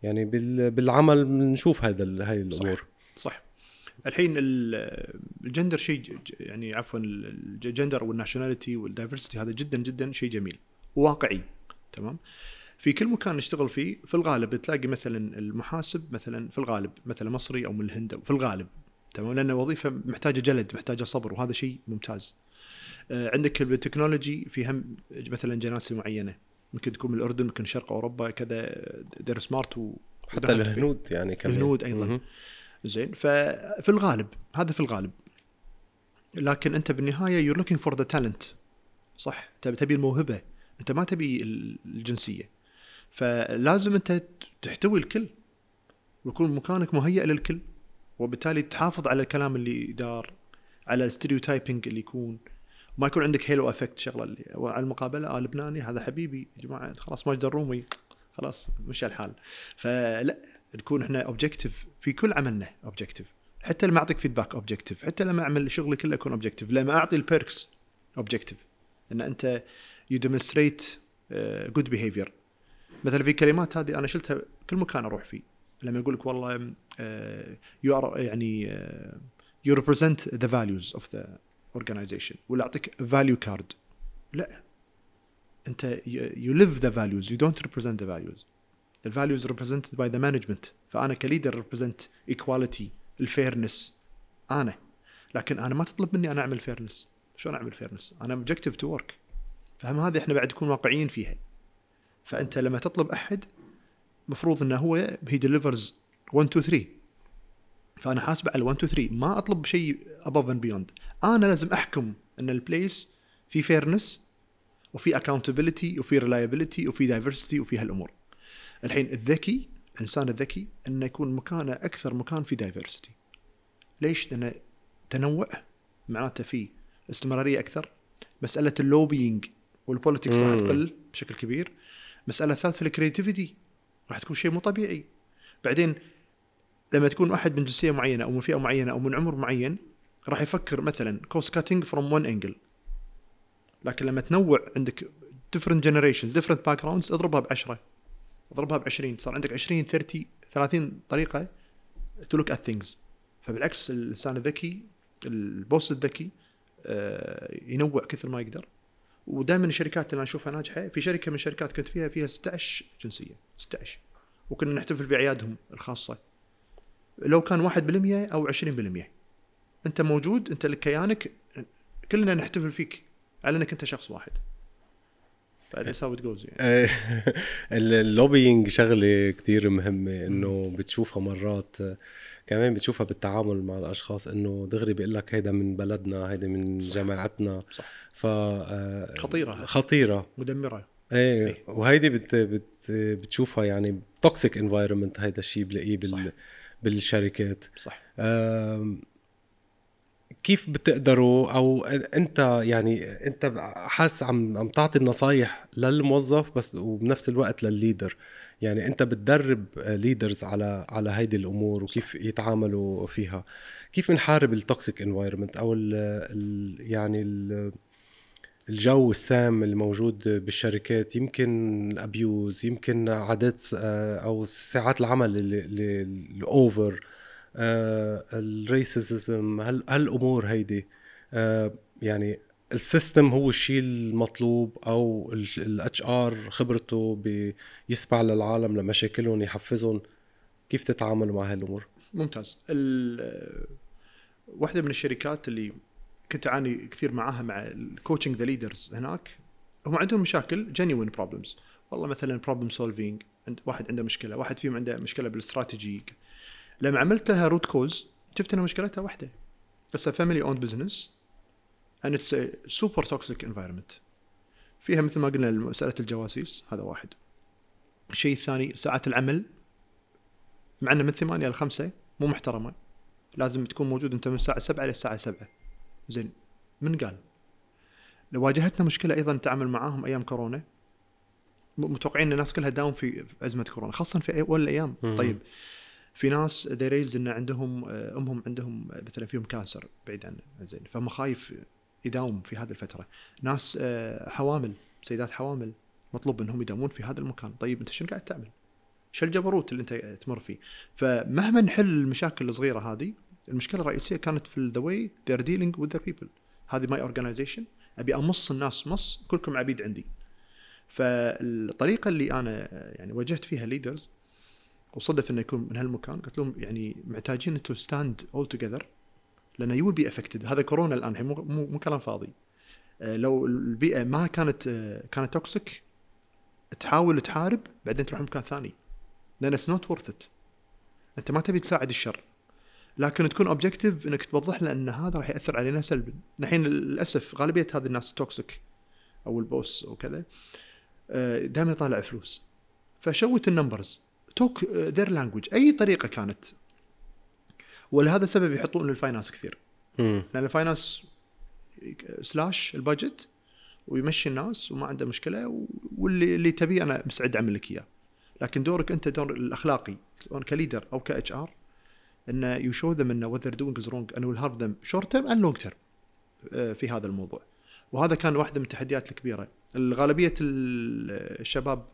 يعني بال- بالعمل بنشوف هذا هاي الأمور. صح الحين ال- الجندر شيء يعني عفوا ال gender وال nationality وال diversity هذا جدا جدا شيء جميل. وواقعي تمام؟ في كل مكان نشتغل فيه في الغالب تلاقي مثلا المحاسب مثلا في الغالب مثلا مصري أو من الهند في الغالب تمام؟ لأن وظيفة محتاجة جلد محتاجة صبر وهذا شيء ممتاز. عندك بال technology في هم مثلا جناسي معينة. ممكن تكون من الأردن ممكن شرق أوروبا كذا they're smart و حتى الهنود يعني كمان. الهنود أيضاً. مهم. زين ففي الغالب هذا في الغالب. لكن أنت بالنهاية you're looking for the talent صح؟ تبي تبي الموهبة. أنت ما تبي الجنسية. فلازم أنت تحتوي الكل. ويكون مكانك مهيئ للكل. وبالتالي تحافظ على الكلام اللي دار على ال stereotyping اللي يكون. ما يكون عندك halo effect شغلة اللي على المقابلة آه لبناني هذا حبيبي يا جماعة خلاص ماجد الرومي خلاص مشى الحال. فلا نكون إحنا objective في كل عملنا objective حتى لما أعطيك feedback objective حتى لما أعمل شغلي كله يكون objective لما أعطي ال perks objective إن أنت you demonstrate good behavior مثلا في كلمات هذه أنا شلتها كل مكان أروح فيه. لما يقول لك والله you are يعني you represent the values of the organization ولا أعطيك value card لا. أنت you live the values you don't represent the values ال values represented by the management فأنا ك leader represent equality ال fairness أنا. لكن أنا ما تطلب مني أنا أعمل fairness شلون أعمل fairness أنا objective to work فهم هذه إحنا بعد نكون واقعيين فيها. فأنت لما تطلب أحد مفروض إنه هو he delivers 1 2 3 فأنا حاسبه على 1 2 3 ما أطلب شيء above and beyond أنا لازم أحكم إن ال place في fairness وفي accountability وفي reliability وفي diversity وفي هالأمور. الحين الذكي الإنسان الذكي إنه يكون مكانه أكثر مكان في diversity ليش؟ لأن تنوع معناته في استمرارية أكثر. مسألة ال lobbying وال politics راح. تقل بشكل كبير. مسألة ثالثه ال creativity راح تكون شيء مو طبيعي. بعدين لما تكون واحد من جنسية معينة أو من فئة معينة أو من عمر معين راح يفكر مثلا cost cutting from one angle لكن لما تنوع عندك different generations different backgrounds اضربها ب 10 اضربها ب 20 صار عندك 20 30 30 طريقة to look at things. فبالعكس الإنسان الذكي ال boss الذكي آه، ينوع كثر ما يقدر. ودائما الشركات اللي أنا أشوفها ناجحة في شركة من الشركات كنت فيها فيها 16 جنسية. 16 وكنا نحتفل في اعيادهم الخاصة. لو كان 1% أو 20% انت موجود انت كيانك كلنا نحتفل فيك على انك انت شخص واحد. ف that's how it goes يعني. ال lobbying شغلة كتير مهمة إنه بتشوفها مرات كمان بتشوفها بالتعامل مع الأشخاص إنه دغري بيقول لك هيدا من بلدنا هيدا من صح. جماعتنا صح. ف آه، خطيرة خطيرة. مدمرة. إيه, إيه. وهيدي بت بت بتشوفها يعني toxic environment هيدا الشيء بلاقيه بال صح. بالشركات. صح. كيف بتقدروا أو أنت يعني أنت حاس عم عم تعطي النصايح للموظف بس وبنفس الوقت لل leader؟ يعني أنت بتدرب leaders على على هيدي الأمور وكيف يتعاملوا فيها. كيف بنحارب ال toxic environment أو ال ال يعني ال الجو السام الموجود بالشركات؟ يمكن ال abuse يمكن عادات أو ساعات العمل ال over ال racism هالأمور هيدي آه، يعني ال system هو الشيء المطلوب أو ال HR خبرته بيسمع للعالم لمشاكلهم يحفزهم؟ كيف تتعاملوا مع هالأمور؟ ممتاز. واحدة من الشركات اللي كنت أعاني كثير معاها مع ال coaching the leaders هناك هم عندهم مشاكل genuine problems والله مثلا problem solving عند واحد عنده مشكلة واحد فيهم عنده مشكلة بالاستراتيجي لما عملت لها root cause شفت ان مشكلتها واحدة. بس family owned business it's a super toxic environment. فيها مثل ما قلنا مسألة الجواسيس هذا واحد. الشيء الثاني ساعات العمل معنا من ثمانية لخمسة مو محترمة. لازم تكون موجود أنت من الساعة سبعة للساعة سبعة. زين من قال؟ لو واجهتنا مشكلة أيضا نتعامل معاهم أيام كورونا. متوقعين إن الناس كلها تداوم في أزمة كورونا خاصة في اول الأيام طيب. في ناس really إن عندهم آه، أمهم عندهم آه، مثلا فيهم cancer بعيد عنه زين. فهم خايف يداوم في هذه الفترة. ناس آه، حوامل سيدات حوامل مطلوب منهم يداومون في هذا المكان. طيب أنت شنو قاعد تعمل؟ شو الجبروت اللي أنت تمر فيه؟ فمهما نحل المشاكل الصغيرة هذه المشكلة الرئيسية كانت في the way they're dealing with people هذه my organization أبي أمص الناس مص كلكم عبيد عندي. فالطريقة اللي أنا يعني واجهت فيها leaders وصدف إنه يكون من هالمكان. قلت لهم يعني محتاجين to stand all together لأن you'll be affected هذا كورونا الآن مو مو, كلام فاضي. آه، لو البيئة ما كانت آه، كانت toxic تحاول تحارب بعدين تروح مكان ثاني. لأن it's not worth it أنت ما تبي تساعد الشر. لكن تكون objective إنك توضح له ان هذا راح يأثر علينا سلبا. الحين للأسف غالبية هذه الناس toxic أو ال boss أو كذا. آه، دائما يطالع فلوس. ف show the numbers talk their language أي طريقة كانت. ولهذا السبب يحطون ال finance كثير. مم. لأن ال finance slash ال budget ويمشي الناس وما عنده مشكلة واللي اللي تبيه أنا مستعد أعمل لك إياه. لكن دورك أنت دور الأخلاقي ك leader أو ك HR انه you show them انه what they're doing is wrong انه will harm them short term and long term في هذا الموضوع. وهذا كان واحدة من التحديات الكبيرة. الغالبية الشباب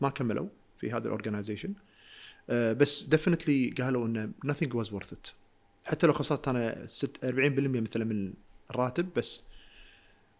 ما كملوا في هذا ال organization آه، بس definitely قالوا انه nothing was worth it. حتى لو خسرت أنا 40% مثلا من الراتب بس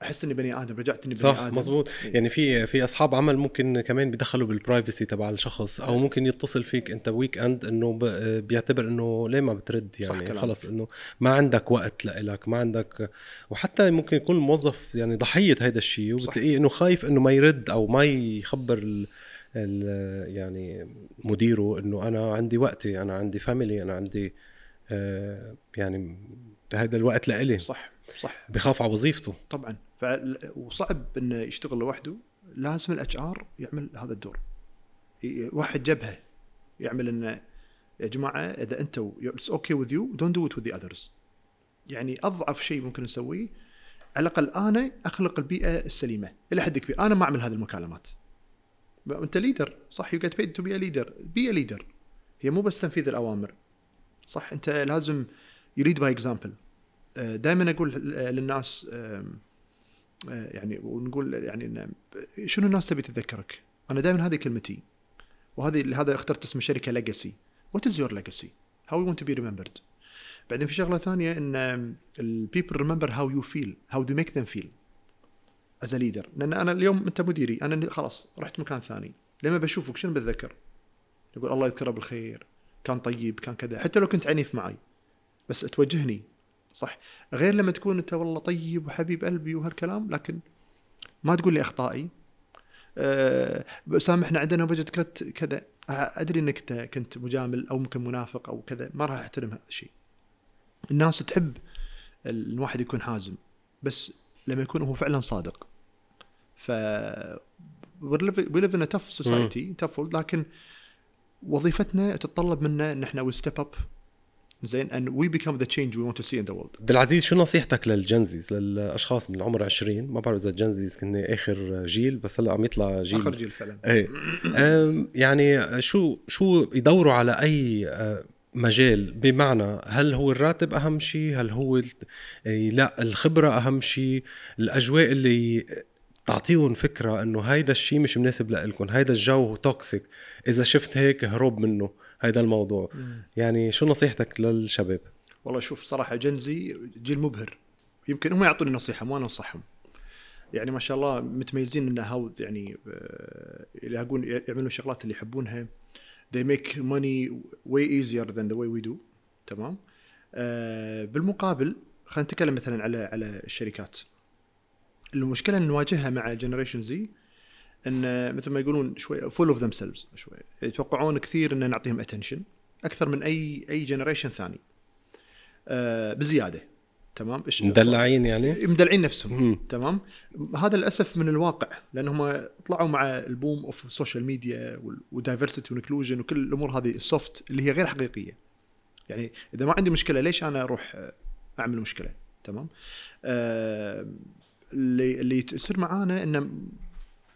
أحس إني بني آدم رجعت إني بني صح آدم. مزبوط إيه. يعني في في أصحاب عمل ممكن كمان بيدخلوا بال privacy تبع الشخص أو ممكن يتصل فيك أنت weekend انه بيعتبر إنه ليه ما بترد يعني خلص إنه ما عندك وقت لإلك ما عندك وحتى ممكن يكون الموظف يعني ضحية هذا الشيء وبتلاقيه إنه خايف إنه ما يرد أو ما يخبر ال يعني مديره إنه أنا عندي وقتي أنا عندي family أنا عندي آه، يعني هذا الوقت لإلي. صح صح. بخاف على وظيفته. طبعا. وصعب انه يشتغل لوحده لازم ال HR يعمل هذا الدور. واحد جبهة يعمل إنه يا جماعة إذا أنتم it's okay with you don't do it with others يعني أضعف شيء ممكن نسويه على الأقل أنا أخلق البيئة السليمة. إلى حد كبير. أنا ما أعمل هذه المكالمات. أنت leader صح؟ you get paid to be a leader be a leader هي مو بس تنفيذ الأوامر. صح؟ أنت لازم lead by example دائما أقول للناس آه، يعني ونقول يعني شنو الناس تبي تتذكرك؟ أنا دائما هذه كلمتي. وهذه لهذا اخترت اسم الشركة Legacy what is your legacy? How you want to be remembered بعدين في شغلة ثانية إن ال people remember how you feel how you make them feel as leader لأن أنا اليوم أنت مديري أنا خلاص رحت مكان ثاني. لما بشوفك شنو بتذكر؟ يقول الله يذكره بالخير كان طيب كان كذا. حتى لو كنت عنيف معي. بس توجهني صح؟ غير لما تكون أنت والله طيب وحبيب قلبي وهالكلام لكن ما تقول لي أخطائي. أه سامحنا عندنا budget كذا. أدري إنك أنت كنت مجامل أو ممكن منافق أو كذا. ما راح أحترم هذا الشيء. الناس تحب الواحد يكون حازم. بس لما يكون هو فعلا صادق. ف in a tough society tough world. لكن وظيفتنا تتطلب منا ان إحنا we step up. زين and we become the change we want to see in the world. عبد العزيز شو نصيحتك للجنزيز للأشخاص من العمر 20 ما بعرف إذا الجنزيز كنا آخر جيل بس هلا عم يطلع جيل. آخر جيل فعلا. إيه. يعني شو شو يدوروا على أي مجال؟ بمعنى هل هو الراتب أهم شيء هل هو لا الخبرة أهم شيء الأجواء اللي تعطيهم فكرة إنه هيدا الشيء مش مناسب لكم هيدا الجو توكسيك إذا شفت هيك هروب منه هيدا الموضوع. مم. يعني شو نصيحتك للشباب؟ والله شوف صراحة جنزي جيل مبهر. يمكن هم يعطوني نصيحة ما أنا انصحهم يعني ما شاء الله متميزين ان هاو يعني آه، يلاقون يعملون الشغلات اللي يحبونها. They make money way easier than the way we do. تمام؟ آه بالمقابل خلينا نتكلم مثلا على على الشركات. المشكلة اللي نواجهها مع generation Z إن مثل ما يقولون شوي full of themselves شوي. يتوقعون كثير ان نعطيهم attention أكثر من أي أي generation ثاني. آه بزيادة. تمام؟ مدلعين يعني؟ مدلعين نفسهم. مم. تمام؟ هذا للأسف من الواقع لأنهم طلعوا مع ال boom of ال social media و diversity و inclusion وكل الأمور هذه ال soft اللي هي غير حقيقية. يعني إذا ما عندي مشكلة ليش أنا أروح أعمل مشكلة؟ تمام؟ آه اللي اللي يصير معانا إنه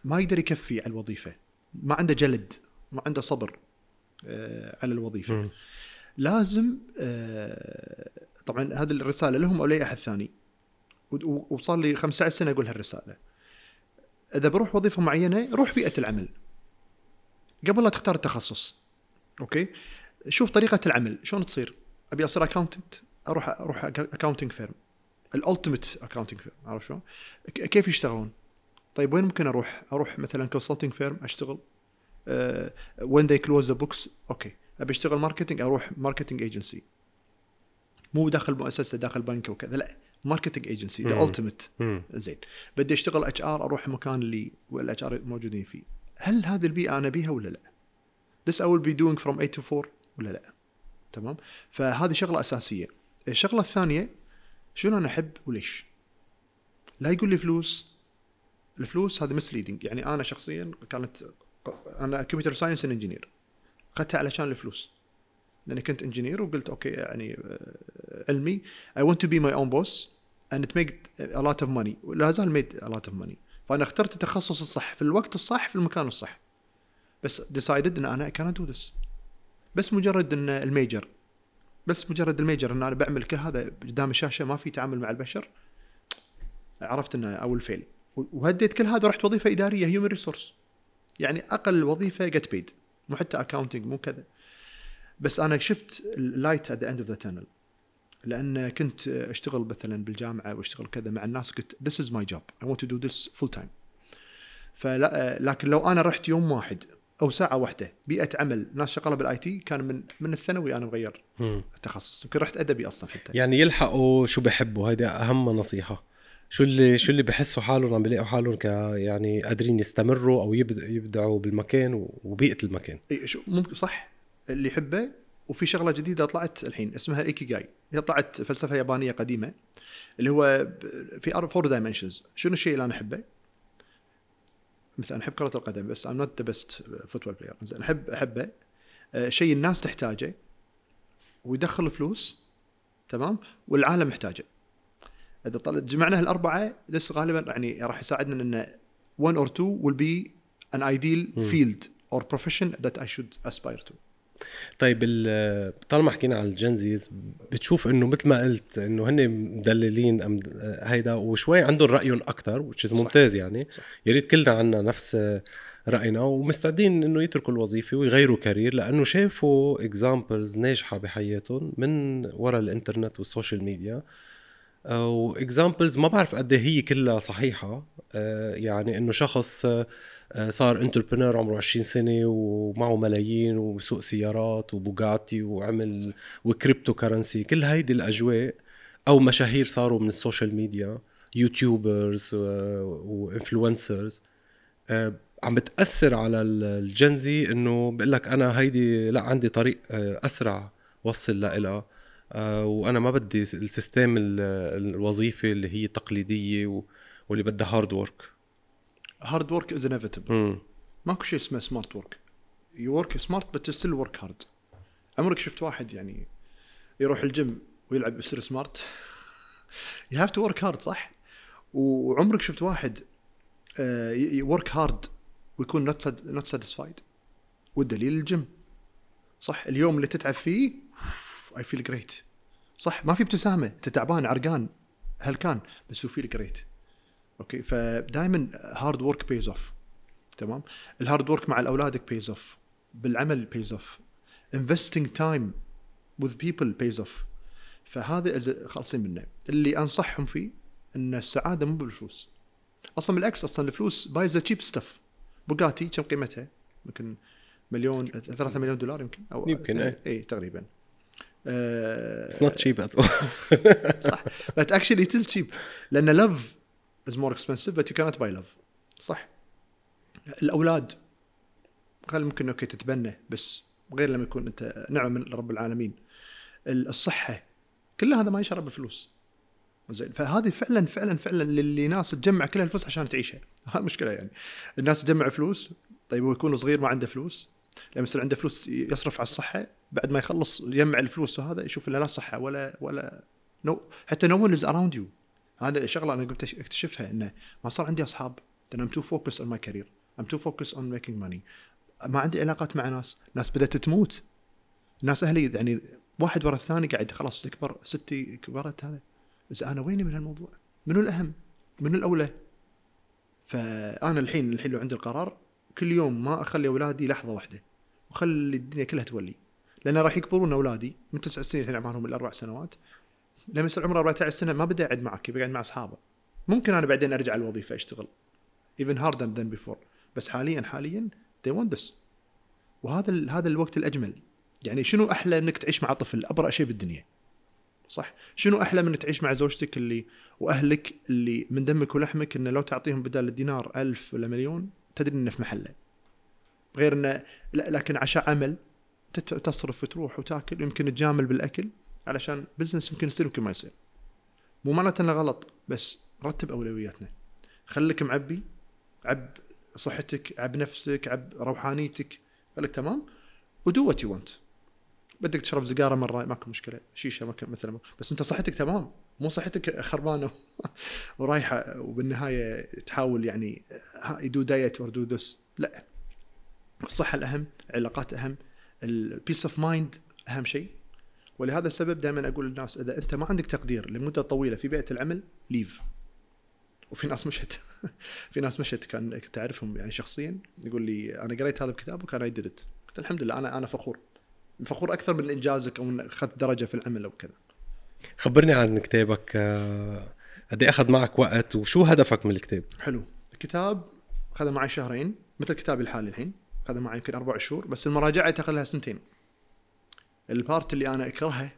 ما يقدر يكفي على الوظيفة. ما عنده جلد ما عنده صبر آه على الوظيفة. م. لازم آه طبعا هذه الرسالة لهم أو لأي أحد ثاني. وصار لي 15 سنه أقول هالرساله إذا بروح وظيفة معينة روح بيئة العمل. قبل لا تختار التخصص. okay؟ شوف طريقة العمل. شلون تصير؟ أبي أصير accountant أروح أروح accounting firm ال ultimate accounting firm عرفت شلون؟ كيف يشتغلون؟ طيب وين ممكن أروح؟ أروح مثلا consulting firm أشتغل when they close the books okay أبي أشتغل marketing أروح marketing agency مو داخل مؤسسة داخل بنك وكذا لا marketing agency the ultimate زين بدي أشتغل HR أروح المكان اللي ال HR موجودين فيه هل هذه البيئة أنا أبيها ولا لا؟ This I will be doing from 8 to 4 ولا لا؟ تمام؟ فهذه شغلة أساسية. الشغلة الثانية شنو أنا أحب وليش؟ لا يقول لي فلوس. الفلوس هذا misleading يعني أنا شخصيا كانت أنا computer science engineer أخذتها علشان الفلوس. لأني كنت engineer وقلت okay يعني آه، علمي. Want to be my own boss and it made a lot of money. ولا زال made a lot of money. فأنا اخترت التخصص الصح في الوقت الصح في المكان الصح. بس decided إن أنا cannot do this. بس مجرد إن ال major بس مجرد ال major إن أنا بعمل كل هذا قدام الشاشة ما في تعامل مع البشر. عرفت إنه I'll fail وهديت كل هذا رحت وظيفة إدارية human resource يعني أقل وظيفة get paid مو حتى accounting مو كذا. بس أنا شفت ال light at the end of the tunnel لأن كنت أشتغل مثلا بالجامعة وأشتغل كذا مع الناس قلت this is my job I want to do this full time فلا لكن لو أنا رحت يوم واحد أو ساعة واحدة بيئة عمل ناس شغالة بال IT كان من من الثانوي أنا مغير. التخصص. يمكن رحت ادبي أصلا حتى يعني يلحقوا شو بحبوا. هيدي أهم نصيحة. شو اللي شو اللي بحسوا حالهم عم بيلاقوا حالهم ك يعني قادرين يستمروا أو يبدعوا بالمكان وبيئة المكان. إي شو ممكن صح. اللي يحبه وفي شغلة جديدة طلعت الحين اسمها ikigai هي طلعت فلسفة يابانية قديمة اللي هو في four dimensions شنو الشيء اللي أنا أحبه؟ مثلا أحب كرة القدم بس I'm not the best football player زين احب أحبه. آه، شيء الناس تحتاجه ويدخل فلوس تمام؟ والعالم محتاجه. إذا طلعت جمعنا هالأربعة بس غالبا يعني راح يساعدنا ان 1 or 2 will be an ideal field or profession that I should aspire to. طيب ال- طالما حكينا عن ال Gen Zs بتشوف إنه مثل ما قلت إنه هن مدللين أم هيدا وشوي عندهم رأيهم أكثر صح. ممتاز يعني. يا ريت كلنا عنا نفس رأينا ومستعدين إنه يتركوا الوظيفة ويغيروا career لأنه شافوا examples ناجحة بحياتهم من وراء الإنترنت وال social media. و examples ما بعرف قد إيه هي كلها صحيحة. آه، يعني إنه شخص آه، آه، صار entrepreneur عمره 20 سنة ومعه ملايين وسوق سيارات وبوغاتي وعمل و cryptocurrency كل هيدي الأجواء أو مشاهير صاروا من ال social media YouTubers و influencers عم بتأثر على ال- ال Gen Z إنه بقول لك أنا هيدي لا عندي طريق آه، أسرع وصل لها وأنا ما بدي ال system ال- الوظيفة اللي هي تقليدية واللي بدها hard work hard work is inevitable ماكو شيء اسمه smart work you work smart بس still work hard عمرك شفت واحد يعني يروح الجيم ويلعب يصير smart you have to work hard صح؟ وعمرك شفت واحد work hard ويكون not not satisfied والدليل الجيم صح اليوم اللي تتعب فيه I feel great صح ما في ابتسامة. أنت تعبان عرقان هلكان بس you feel great okay فدائما hard work pays off تمام؟ ال hard work مع اولادك pays off بالعمل pays off investing time with people pays off. فهذا خالصين منه. اللي أنصحهم فيه إن السعادة مو بالفلوس. أصلا بالعكس أصلا الفلوس buys cheap stuff Bugatti كم قيمتها؟ يمكن مليون ثلاثة مليون دولار يمكن؟ أو يمكن،. اي تقريبا. آه، it's not cheap صح. But actually it is cheap. لأن love is more expensive but you cannot buy love. صح. الأولاد خل ممكن okay تتبنى بس غير لما يكون أنت نعمة من رب العالمين. ال- الصحة كل هذا ما ينشرى بفلوس. زين. فهذه فعلا فعلا فعلا للي ناس تجمع كل الفلوس عشان تعيشها. هذه مشكلة يعني. الناس تجمع فلوس. طيب هو يكون صغير ما عنده فلوس. لما يصير عنده فلوس يصرف على الصحة بعد ما يخلص يجمع الفلوس وهذا يشوف إنه لا صحة ولا ولا no حتى no one is around you هذا الشغلة أنا قمت أكتشفها إنه ما صار عندي أصحاب. لأن I'm too focused on my career I'm too focused on making money ما عندي علاقات مع ناس. ناس بدأت تموت. ناس أهلي يعني واحد ورا الثاني قاعد خلاص تكبر ستي كبرت هذا. بس أنا ويني من هالموضوع؟ منو الأهم؟ منو الأولى؟ فأنا الحين الحين لو عندي القرار كل يوم ما أخلي أولادي لحظة واحدة وخلي الدنيا كلها تولي. لأن راح يكبرون أولادي من تسع سنين الحين عمرهم الأربع سنوات. لما يصير عمره 14 سنة ما بدي أقعد معك بقعد مع أصحابه. ممكن أنا بعدين أرجع الوظيفة أشتغل even harder than before. بس حاليا حاليا they want this. وهذا هذا الوقت الأجمل. يعني شنو أحلى إنك تعيش مع طفل؟ أبرأ شيء بالدنيا. صح؟ شنو أحلى من تعيش مع زوجتك اللي وأهلك اللي من دمك ولحمك إنه لو تعطيهم بدال الدينار ألف ولا مليون تدري إنه في محله. غير إنه لكن عشان عمل تصرف وتروح وتأكل يمكن تجامل بالأكل علشان بزنس يمكن يصير يمكن ما يصير. مو معناته إنه غلط بس رتب أولوياتنا. خليك معبي عب صحتك عب نفسك عب روحانيتك. خليك تمام؟ و do what you want بدك تشرب سيجارة مرة ماكو مشكلة. شيشة ماكو مثلا بس انت صحتك تمام. مو صحتك خربانة. ورايحة وبالنهاية تحاول يعني you do diet or do this لا. الصحة الأهم علاقات أهم ال peace of mind أهم شيء. ولهذا السبب دائما أقول للناس إذا أنت ما عندك تقدير لمدة طويلة في بيئة العمل leave وفي ناس مشت. في ناس مشت. كان كنت أعرفهم يعني شخصيا. يقول لي أنا قريت هذا الكتاب وكان اي قلت الحمد لله أنا أنا فخور. فخور أكثر من إنجازك أو من أخذت درجة في العمل أو كذا. خبرني عن كتابك آه، قد إيه أخذ معك وقت وشو هدفك من الكتاب؟ حلو. الكتاب اخذ معي شهرين مثل كتابي الحالي الحين اخذ معي يمكن أربع شهور بس المراجعة تاخذ لها سنتين. ال part اللي أنا أكرهه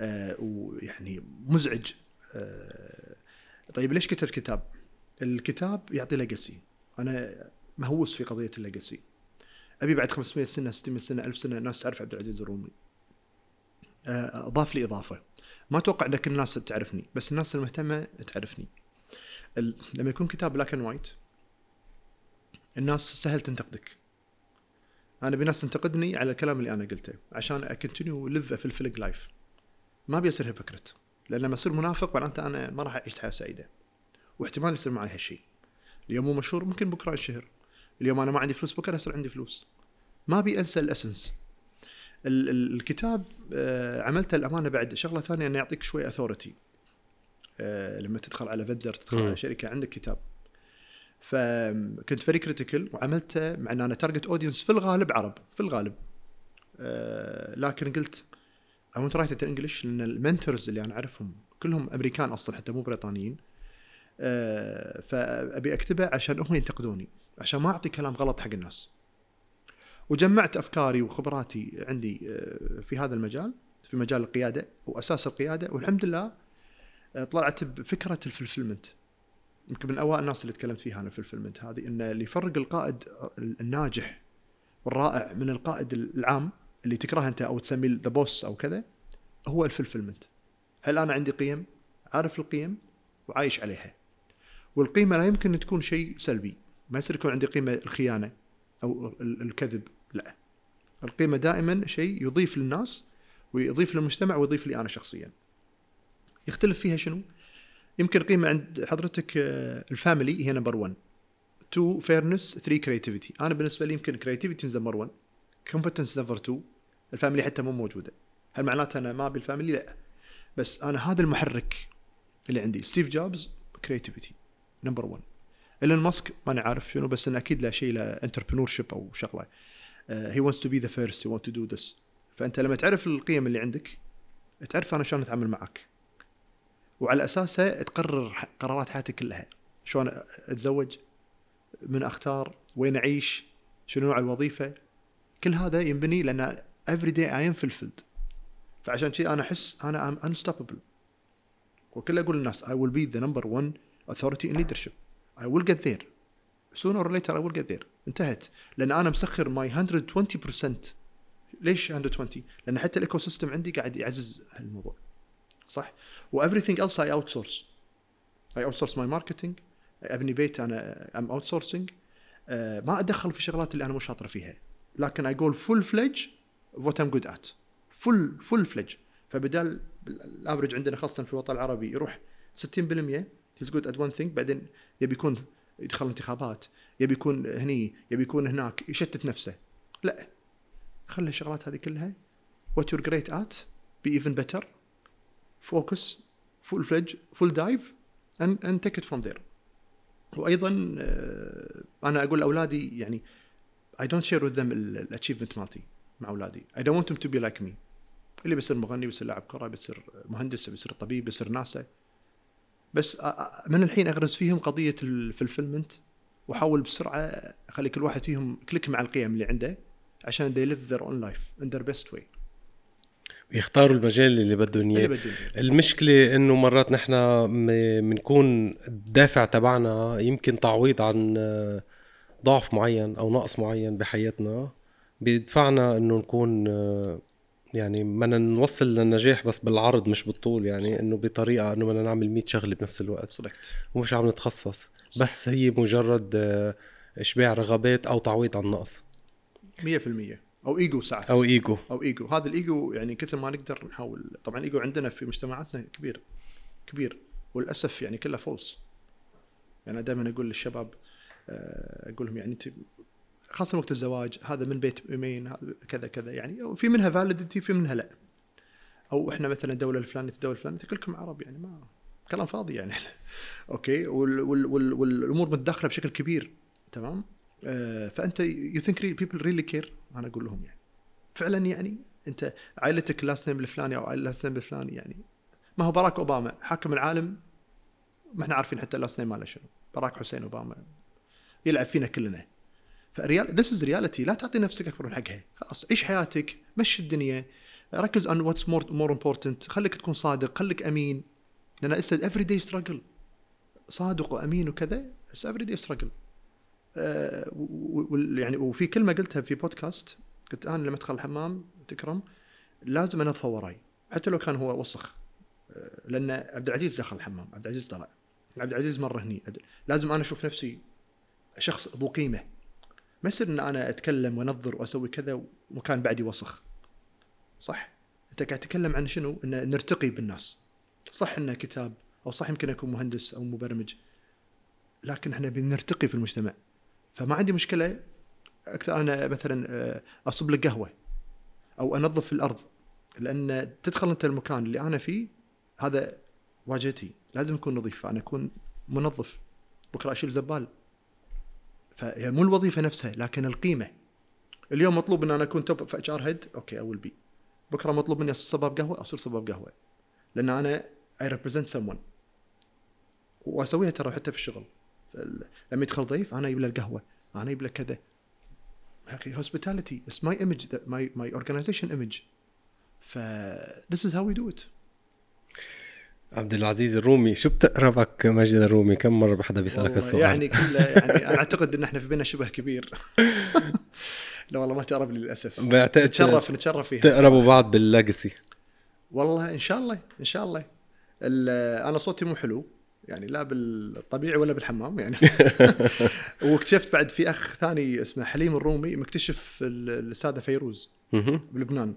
آه ويعني مزعج آه طيب ليش كتبت كتاب؟ الكتاب يعطي legacy أنا مهووس في قضية ال legacy أبي بعد 500 سنة 600 سنة 1000 سنة الناس تعرف عبد العزيز الرومي. آه، أضاف لي إضافة. ما أتوقع إن كل الناس تعرفني بس الناس المهتمة تعرفني. لما يكون كتاب black and white الناس سهل تنتقدك. أنا أبي ناس تنتقدني على الكلام اللي أنا قلته عشان I continue live fulfilling life ما أبي أصير hypocrite لأن لما أصير منافق معناته أنا ما راح أعيش حياة سعيدة واحتمال يصير معي هالشيء اليوم مو مشهور ممكن بكرة انشهر اليوم أنا ما عندي فلوس بكرة يصير عندي فلوس. ما ابي أنسى ال essence. ال- ال- الكتاب آه، عملته الأمانة بعد شغلة ثانية إنه يعطيك شوي authority لما تدخل على vendor تدخل. على شركة عندك كتاب. فكنت very critical وعملته مع إن أنا target audience في الغالب عرب في الغالب. آه، لكن قلت write it in English لأن ال mentors اللي أنا أعرفهم كلهم أمريكان أصلا حتى مو بريطانيين. آه، فأبي أكتبه عشان هم ينتقدوني. عشان ما أعطي كلام غلط حق الناس. وجمعت أفكاري وخبراتي عندي آه، في هذا المجال في مجال القيادة وأساس القيادة. والحمد لله آه، طلعت بفكرة الفلفلمنت. يمكن من أوائل الناس اللي تكلمت فيها أنا في الفلفلمنت هذه إن اللي يفرق القائد الناجح والرائع من القائد العام اللي تكرهه أنت أو تسميه ذا بوس أو كذا هو الفلفلمنت. هل أنا عندي قيم؟ عارف القيم؟ وعايش عليها. والقيمة لا يمكن تكون شيء سلبي. ما يصير يكون عندي قيمة الخيانة أو ال- الكذب لا. القيمة دائما شيء يضيف للناس ويضيف للمجتمع ويضيف لي أنا شخصيا. يختلف فيها شنو؟ يمكن قيمة عند حضرتك آه، ال family هي number 1 2 fairness 3 creativity أنا بالنسبة لي يمكن creativity number 1 competence number 2 ال family حتى مو موجودة. هل معناته أنا ما أبي ال family؟ لا. بس أنا هذا المحرك اللي عندي. ستيف جوبز creativity number 1 إيلون ماسك money عارف شنو بس انه أكيد له شيء له entrepreneurship أو شغلة. هي wants to be the first he want to do this. فأنت لما تعرف القيم اللي عندك تعرف أنا شلون أتعامل معك. وعلى اساسها تقرر قرارات حياتك كلها. شلون أتزوج من أختار وين أعيش شنو نوع الوظيفة. كل هذا ينبني لأن every day I am fulfilled. فعشان كذي أنا أحس أنا I'm unstoppable. وكل أقول للناس I will be the number one authority in leadership. I will get there. Sooner or later I will get there. انتهت. لأن أنا مسخر my 120% ليش 120 لأن حتى ال ecosystem عندي قاعد يعزز هالموضوع صح؟ و everything else I outsource. I outsource my marketing. أبني بيت أنا I'm outsourcing. آه، ما أدخل في شغلات اللي أنا مو شاطر فيها. لكن go full fledge of what I'm good at. Full full fledge فبدال ال average عندنا خاصة في الوطن العربي يروح 60% he's good at one thing بعدين يبي يكون يدخل انتخابات يبي يكون هني يبي يكون هناك يشتت نفسه. لا خلي الشغلات هذه كلها what you're great at be even better. Focus full fledge full dive and, and take it from there. وأيضا آه، أنا أقول لاولادي يعني I don't share with them الاتشيفمنت مالتي مع أولادي. Don't want them to be like me. اللي بيصير مغني بيصير لاعب كرة بيصير مهندس بيصير طبيب بيصير ناسا. بس من الحين أغرز فيهم قضية الفلفلمنت واحاول بسرعة أخلي كل واحد فيهم كليك مع القيم اللي عنده عشان they live their own life in their best way. بيختاروا المجال اللي بدهم إياه. المشكلة إنه مرات نحن بنكون الدافع تبعنا يمكن تعويض عن آه، ضعف معين أو نقص معين بحياتنا. بيدفعنا إنه نكون آه، يعني بدنا نوصل للنجاح بس بالعرض مش بالطول يعني إنه بطريقة إنه بدنا نعمل 100 شغلة بنفس الوقت. صدقت. ومش عم نتخصص. بس هي مجرد آه، إشباع رغبات أو تعويض عن نقص 100% أو إيجو ساعات. أو إيجو. أو إيجو. هذا الإيجو يعني كثر ما نقدر نحاول. طبعا الايجو عندنا في مجتمعاتنا كبير. كبير. وللأسف يعني كله false يعني دائما أقول للشباب آه، أقول لهم يعني أنت خاصة وقت الزواج هذا من بيت يمين كذا كذا يعني في منها validity في منها لا. أو إحنا مثلا الدولة الفلانية الدولة الفلانية كلكم عرب يعني ما كلام فاضي يعني. أوكي وال وال وال والأمور متداخلة بشكل كبير تمام؟ آه، فأنت you think people really care أنا أقول لهم يعني. فعلا يعني أنت عائلتك last name الفلاني أو last name الفلاني يعني. ما هو باراك أوباما حاكم العالم ما إحنا عارفين حتى ال last name ماله شنو. باراك حسين أوباما يلعب فينا كلنا. for real this is reality لا تعطي نفسك أكبر من حقها. خلاص عيش حياتك مشي الدنيا. ركز on what's more more important. خليك تكون صادق خليك أمين. لأن it's every day struggle صادق وأمين وكذا it's every day struggle يعني وفي كلمة قلتها في بودكاست قلت أنا لما أدخل الحمام تكرم لازم انظفه وراي. حتى لو كان هو وسخ. آه، لأن عبد العزيز دخل الحمام. عبد العزيز طلع. عبد العزيز مرة هني. لازم أنا أشوف نفسي شخص ذو قيمة. ما يصير إن أنا أتكلم وأنظر وأسوي كذا ومكان بعدي وسخ. صح. أنت قاعد تتكلم عن شنو؟ إن نرتقي بالناس. صح إنه كتاب أو صح يمكن أكون مهندس أو مبرمج. لكن إحنا بنرتقي في المجتمع. فما عندي مشكلة أكثر أنا مثلا آه، أصب لك قهوة أو أنظف الأرض. لأن تدخل أنت المكان اللي أنا فيه هذا واجهتي. لازم يكون نظيف. أنا أكون منظف. بكرة أشيل زبال. فهي مو الوظيفة نفسها لكن القيمة. اليوم مطلوب إن أنا أكون top في HR head okay I'll be بكرة مطلوب مني أصير صباب قهوة أصير صباب قهوة. لأن أنا I represent some وأسويها ترى حتى في الشغل. لما يدخل ضيف أنا أجيب له القهوة أنا أجيب له كذا. أخي hospitality it's my image my my organization image ف this is how we do it. عبد العزيز الرومي شو بتقربك ماجد الرومي؟ كم مرة بحدا بيسألك السؤال يعني كله يعني أنا أعتقد إن إحنا في بيننا شبه كبير. لا والله ما تقرب لي للأسف. بعتقد نتشرف نتشرف فيها. تقربوا بعض بال legacy والله إن شاء الله إن شاء الله. ال- أنا صوتي مو حلو يعني لا بالطبيعي ولا بالحمام يعني. واكتشفت بعد في أخ ثاني اسمه حليم الرومي مكتشف ال- الأستاذة فيروز. بلبنان.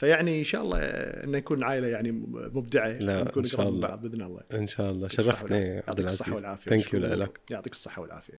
فيعني إن شاء الله إنه يكون عائلة يعني مبدعة لا، نكون قريب من. بعض بإذن الله إن شاء الله شرفتني. عبد يعطيك الصحة العزيز والعافية thank you مشكور. لك يعطيك الصحة والعافية